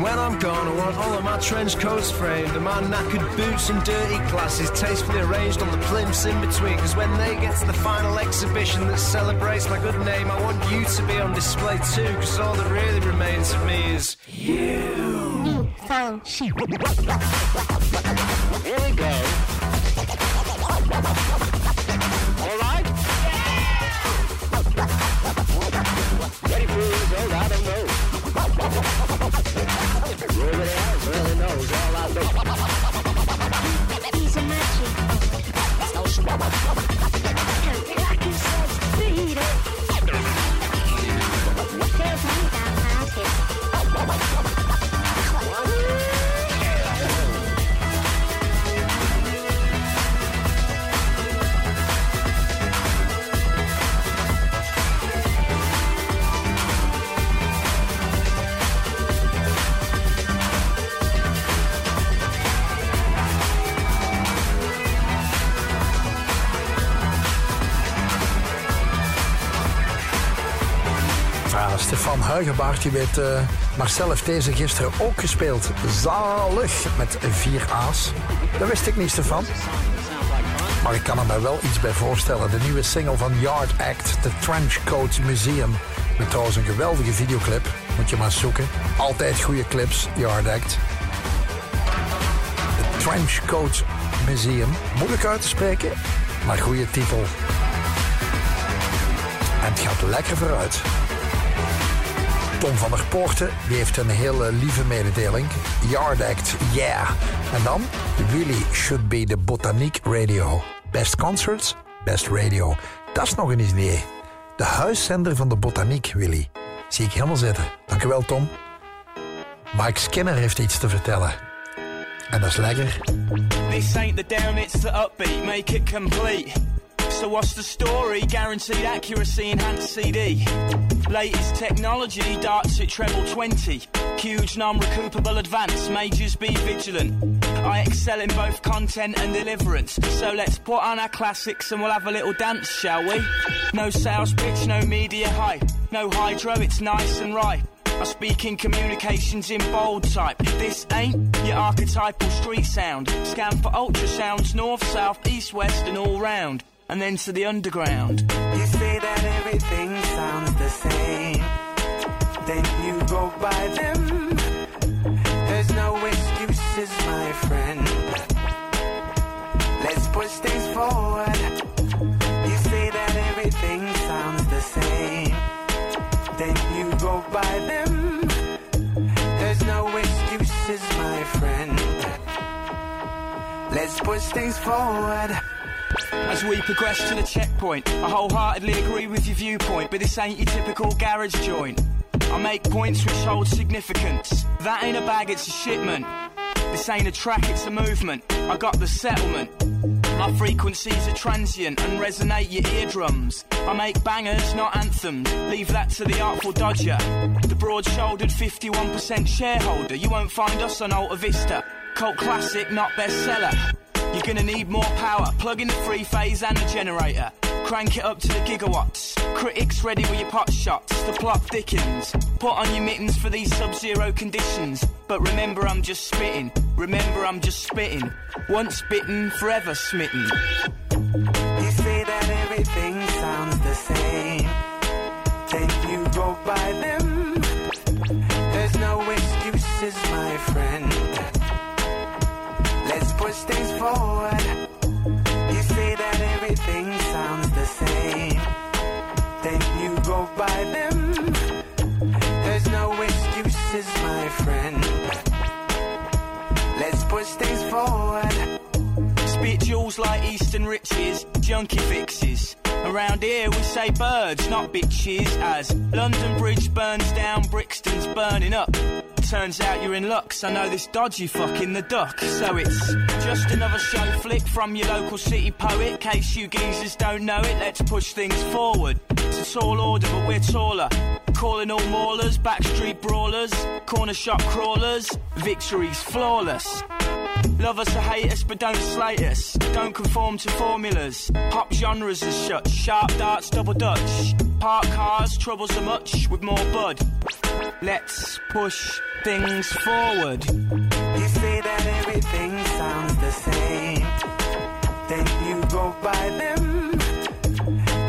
When I'm gone, I want all of my trench coats framed, and my knackered boots and dirty glasses tastefully arranged on the plimps in between. Cause when they get to the final exhibition that celebrates my good name, I want you to be on display too. Cause all that really remains of me is you. Here we go. All right? Ready for result? I don't know. Nobody else really knows all I know. He's a magic. Like you said, beat it. There's me that magic. Ja, Stefan Huigenbaard, je weet, eh, Marcel heeft deze gisteren ook gespeeld. Zalig, met vier A's. Dat wist ik niet, Stefan. Maar ik kan er wel iets bij voorstellen. De nieuwe single van Yard Act, The Trenchcoat Museum. Met trouwens een geweldige videoclip. Moet je maar zoeken. Altijd goede clips, Yard Act. The Trenchcoat Museum. Moeilijk uit te spreken, maar goede titel. En het gaat lekker vooruit. Tom van der Poorten die heeft een hele lieve mededeling. Yard Act, yeah. En dan Willy should be the Botaniek Radio. Best concerts, best radio. Dat is nog een idee. De huiszender van de Botaniek, Willy. Zie ik helemaal zitten. Dankjewel, Tom. Mike Skinner heeft iets te vertellen. En dat is lekker. This ain't the down, it's the upbeat, make it complete. So what's the story? Guaranteed accuracy, enhanced CD. Latest technology, darts at treble 20. Huge non-recoupable advance, majors be vigilant. I excel in both content and deliverance. So let's put on our classics and we'll have a little dance, shall we? No sales pitch, no media hype. No hydro, it's nice and right. I speak in communications in bold type. This ain't your archetypal street sound. Scan for ultrasounds, north, south, east, west, and all round and then to the underground. You say that everything sounds the same. Then you go by them. There's no excuses, my friend. Let's push things forward. You say that everything sounds the same. Then you go by them. There's no excuses, my friend. Let's push things forward. As we progress to the checkpoint, I wholeheartedly agree with your viewpoint, but this ain't your typical garage joint. I make points which hold significance. That ain't a bag, it's a shipment. This ain't a track, it's a movement. I got the settlement. My frequencies are transient and resonate your eardrums. I make bangers, not anthems. Leave that to the artful dodger. The broad shouldered 51% shareholder. You won't find us on Alta Vista. Cult classic, not bestseller. You're gonna need more power. Plug in the three phase and the generator. Crank it up to the gigawatts. Critics ready with your pot shots. The plot thickens. Put on your mittens for these sub zero conditions. But remember, I'm just spitting. Remember, I'm just spitting. Once bitten, forever smitten. You say that everything sounds the same. Then you go by them. There's no excuses, my friend. Push things forward. You say that everything sounds the same. Then you go by them. There's no excuses, my friend. Let's push things forward. Spit jewels like Eastern riches, junkie fixes. Around here we say birds, not bitches, as London Bridge burns down, Brixton's burning up. Turns out you're in luck, I know this dodgy fucking the duck. So it's just another show flick from your local city poet. Case you geezers don't know it, let's push things forward. It's a tall order, but we're taller. Calling all maulers, backstreet brawlers, corner shop crawlers. Victory's flawless. Love us or hate us, but don't slate us. Don't conform to formulas. Pop genres are shut. Sharp darts, double dutch. Park cars, troubles are much with more bud. Let's push things forward. You say that everything sounds the same. Then you go by them.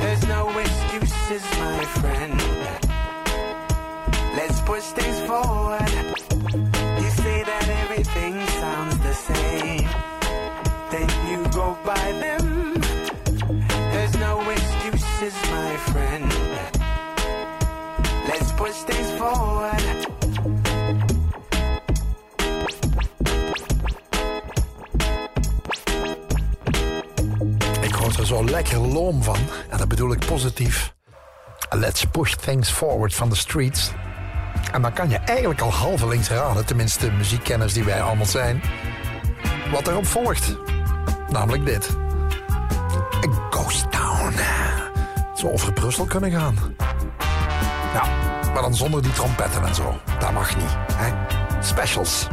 There's no excuses, my friend. Let's push things forward. Zo lekker loom van. En dat bedoel ik positief. Let's push things forward van de streets. En dan kan je eigenlijk al halvelings raden, tenminste muziekkenners die wij allemaal zijn, wat erop volgt. Namelijk dit. A ghost town. Zou over Brussel kunnen gaan. Ja, maar dan zonder die trompetten en zo. Dat mag niet. Hè? Specials.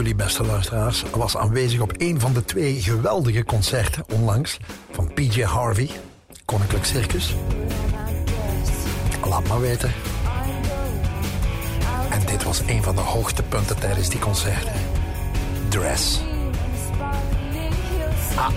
Jullie, beste luisteraars, was aanwezig op een van de twee geweldige concerten onlangs van PJ Harvey, Koninklijk Circus? Laat maar weten. En dit was een van de hoogtepunten tijdens die concerten. Dress. Ah.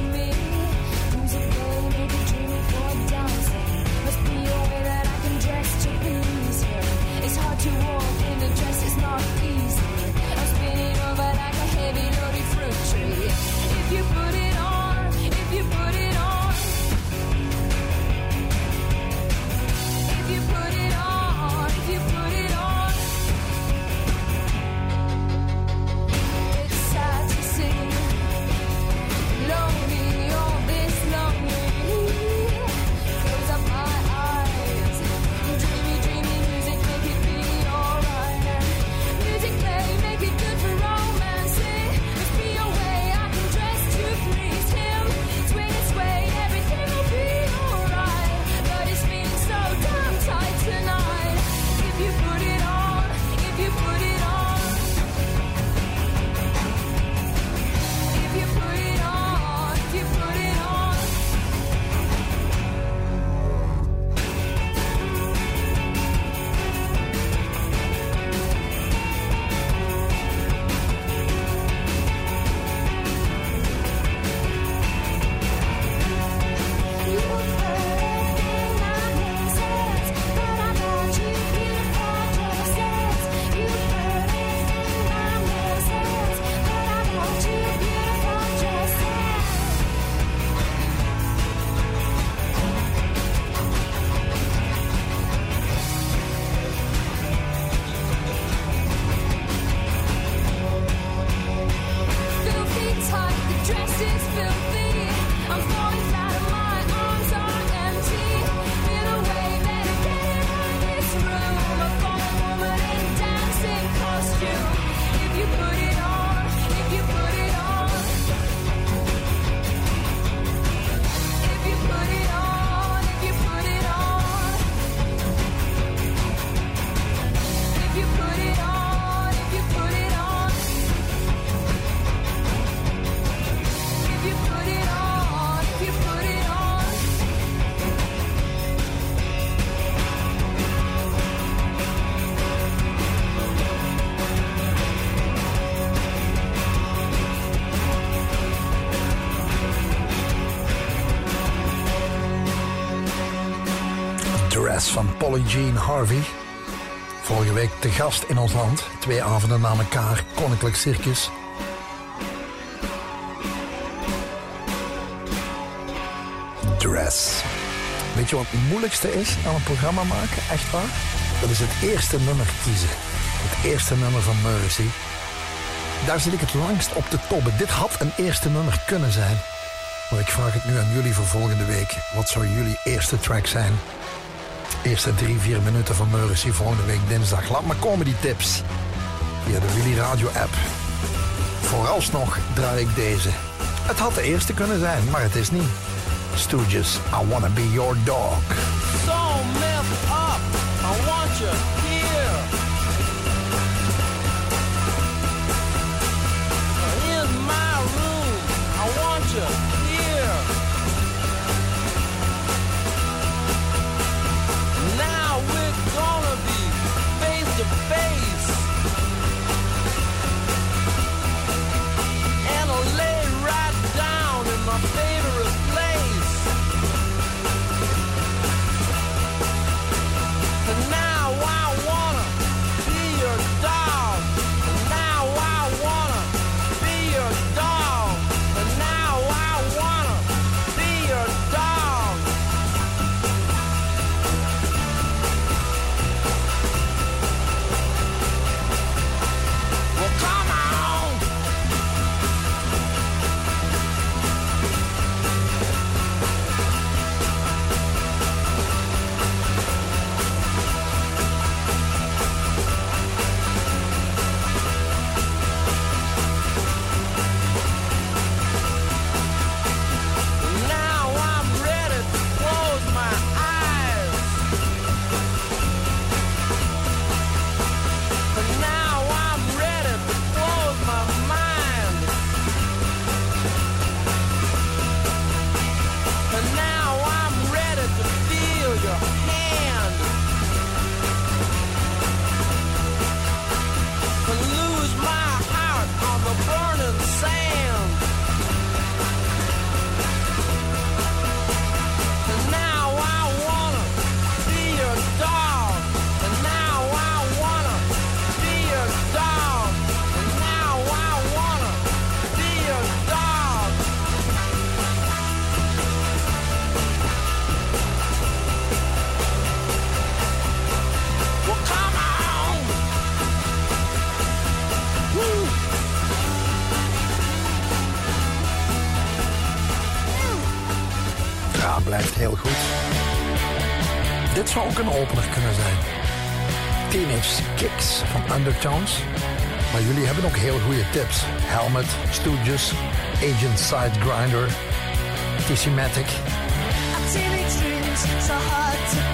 Polly Jean Harvey. Vorige week te gast in ons land. Twee avonden na elkaar, Koninklijk Circus. Dress. Weet je wat het moeilijkste is aan een programma maken? Echt waar? Dat is het eerste nummer kiezen. Het eerste nummer van Mercy. Daar zit ik het langst op te tobben. Dit had een eerste nummer kunnen zijn. Maar ik vraag het nu aan jullie voor volgende week. Wat zou jullie eerste track zijn? Eerste drie, vier minuten van Mercy volgende week dinsdag. Laat maar komen die tips. Via de Willy Radio app. Vooralsnog draai ik deze. Het had de eerste kunnen zijn, maar het is niet. Stooges, I wanna be your dog. Zou ook een opener kunnen zijn. Teenage Kicks van Undertones. Maar jullie hebben ook heel goede tips. Helmet, Stooges, Agent Side Grinder,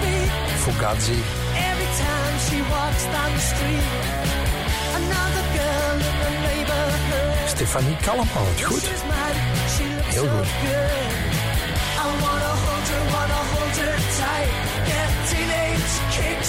beat. Fugazi, Every time she walks down the street, another girl in the neighborhood. Stefanie goed. Heel goed. I wanna hold her, wanna hold her tight.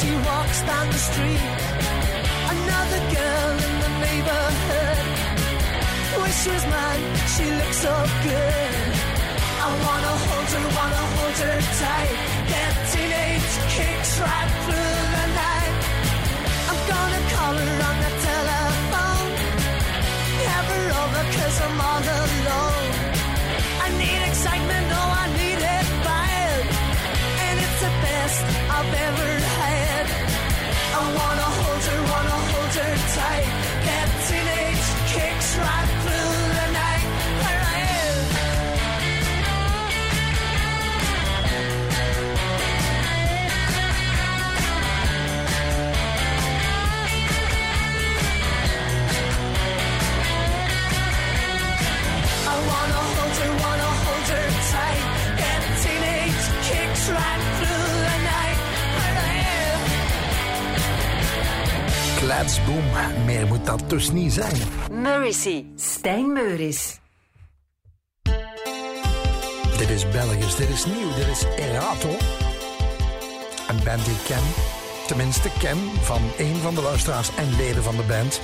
she walks down the street, another girl in the neighborhood. Wish she was mine, she looks so good. I wanna hold her, wanna hold her tight. Get teenage kicks right through the night. I'm gonna call her on the telephone. Have her over 'cause I'm all alone. I need excitement, oh, I need it bad. And it's the best I've ever had. Wanna hold her, wanna hold her tight. Get teenage kicks right Kletsboom. Meer moet dat dus niet zijn. Mercy, Stijn Meuris. Dit is Belgisch, dit is nieuw, dit is Erato. Een band die ik ken, tenminste ken van een van de luisteraars en leden van de band.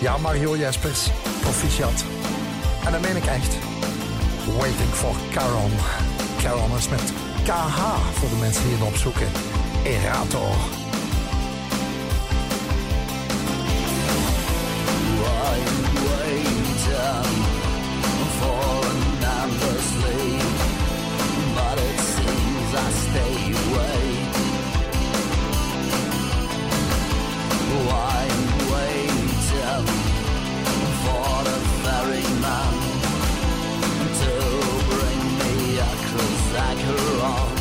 Ja, Mario Jespers, proficiat. En dat meen ik echt. Waiting for Caron. Caron is met KH voor de mensen die het opzoeken. Erato. I stay away. For the ferryman to bring me Acheron.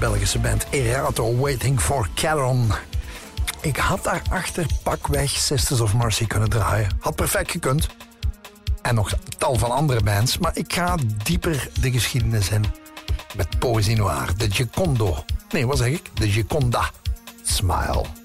Belgische band Erato Waiting for Caron. Ik had daarachter pakweg Sisters of Mercy kunnen draaien. Had perfect gekund. En nog tal van andere bands, maar ik ga dieper de geschiedenis in. Met Poesie Noir, de Giocondo. Nee, wat zeg ik? De Gioconda. Smile.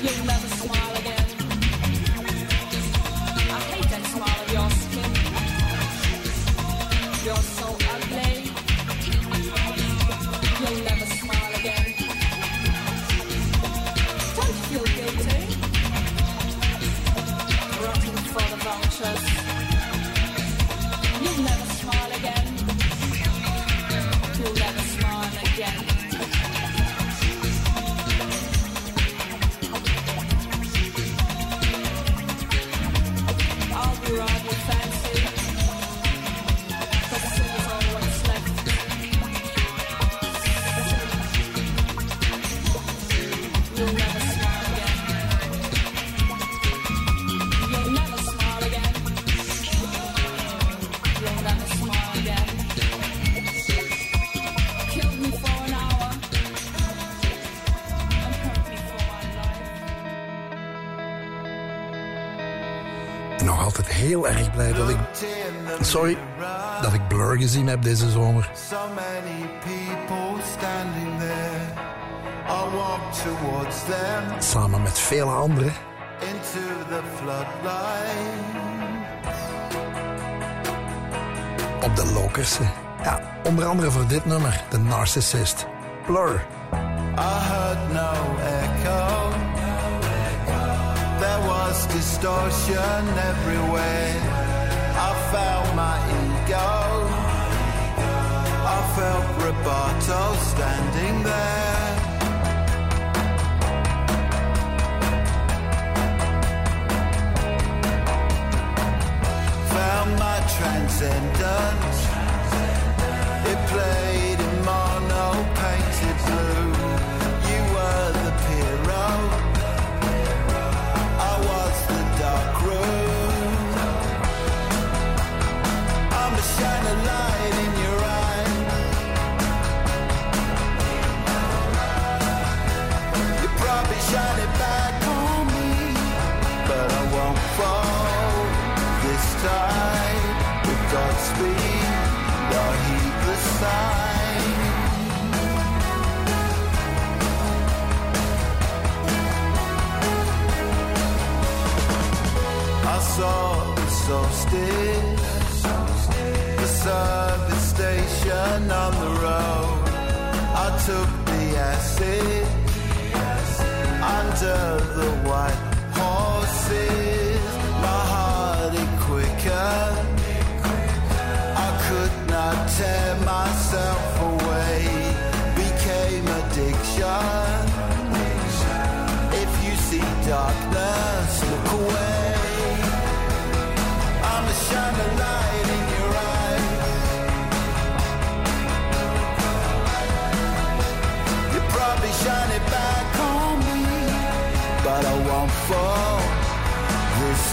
You never not swine. Samen met vele anderen. Into the Op de Lokersen. Ja, onder andere voor dit nummer, The Narcissist. Blur. I heard no echo. There was distortion everywhere. I felt my ego. I felt Roberto standing there. Found my transcendence. It played solstice, the station on the road. I took the acid under the white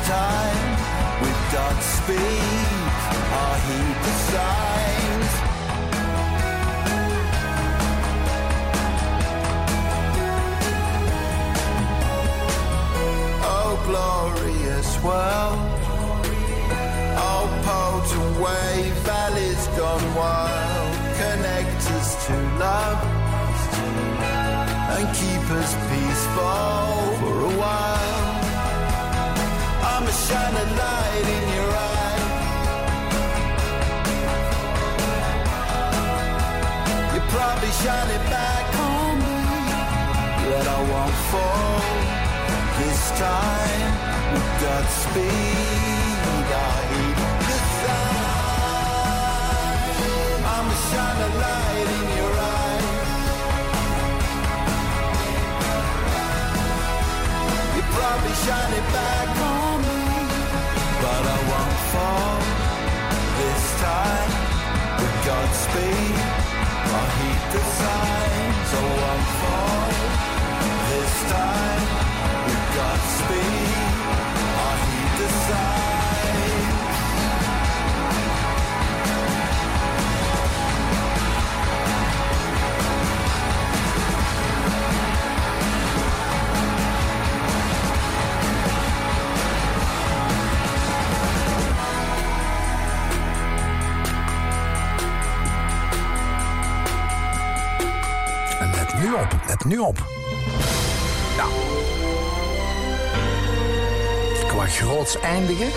time. With Godspeed, I'll heed the signs. Oh, glorious world. Oh, potent wave, valleys gone wild. Connect us to love and keep us peaceful for a while. I'm a light in your eye. You probably shine it back on me, but I won't fall this time. With Godspeed, I heed the sign. I'ma shine a light in your eye. You probably shine it back Godspeed, I'll heed the signs. Oh, I won't fall this time. With Godspeed, nu op, let nu op. Nou. Qua groots eindigen.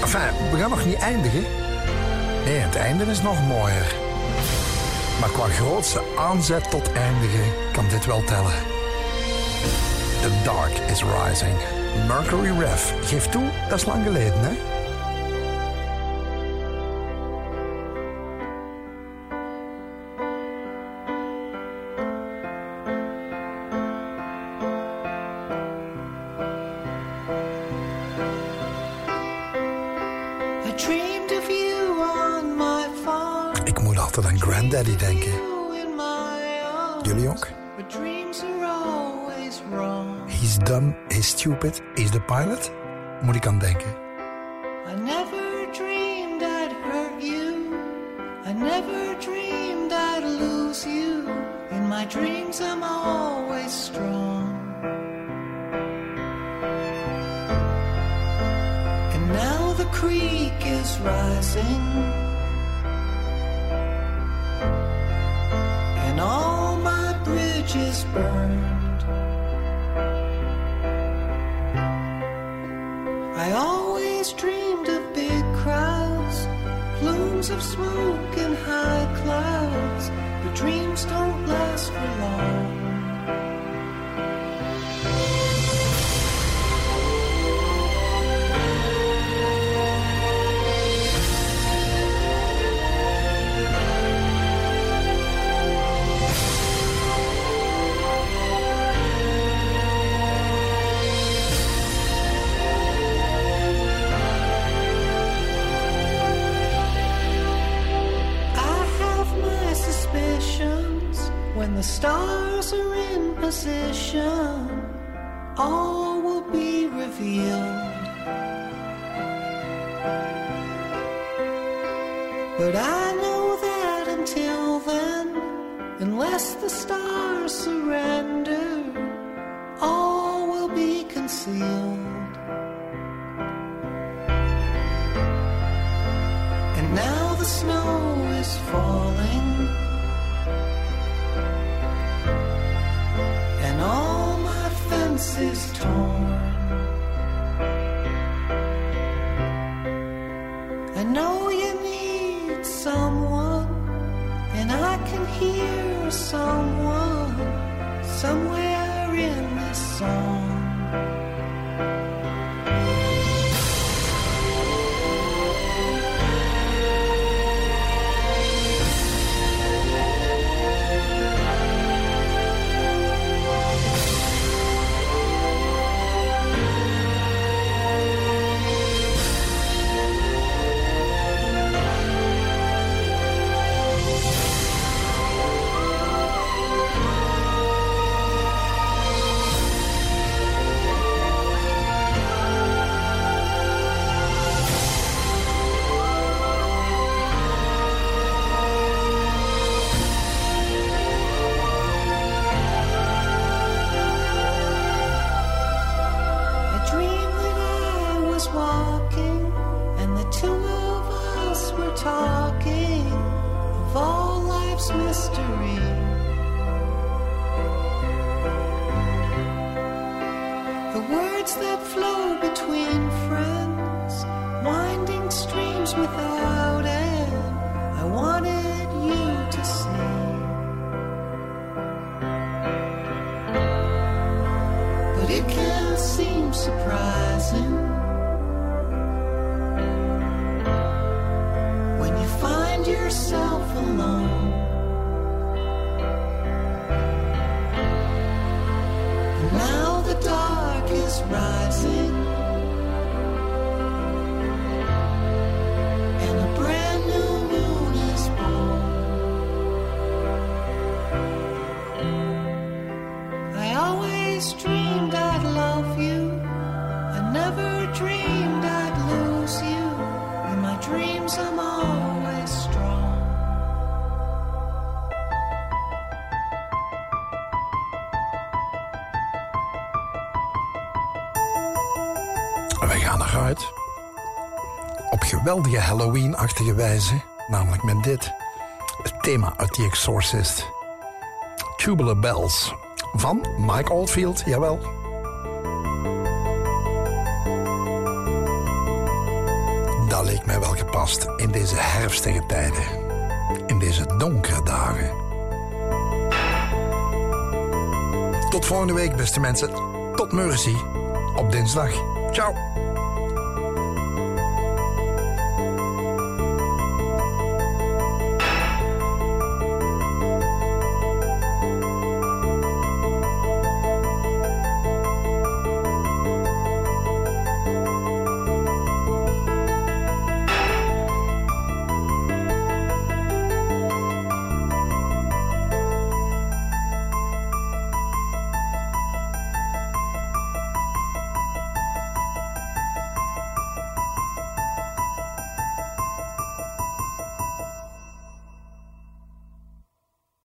Enfin, we gaan nog niet eindigen. Nee, het einde is nog mooier. Maar qua grootste aanzet tot eindigen kan dit wel tellen. The Dark is Rising. Mercury Rev. Geef toe, dat is lang geleden, hè? Denken. Jullie ook? He's dumb, he's stupid, he's the pilot? Moet ik aan denken. I never dreamed I'd hurt you. I never dreamed I'd lose you. In my dreams, I'm always strong. And now the creek is rising. And all my bridges burned. I always dreamed of big crowds, plumes of smoke and high clouds. But dreams don't last for long. Position, all will be revealed. But I know that until then, unless the stars surrender, all will be concealed. And now the snow is falling, my fences torn. I know you need someone, and I can hear someone somewhere in this song. Geweldige Halloween-achtige wijze. Namelijk met dit. Het thema uit The Exorcist. Tubular Bells. Van Mike Oldfield, jawel. Dat leek mij wel gepast in deze herfstige tijden. In deze donkere dagen. Tot volgende week, beste mensen. Tot Mercy. Op dinsdag. Ciao.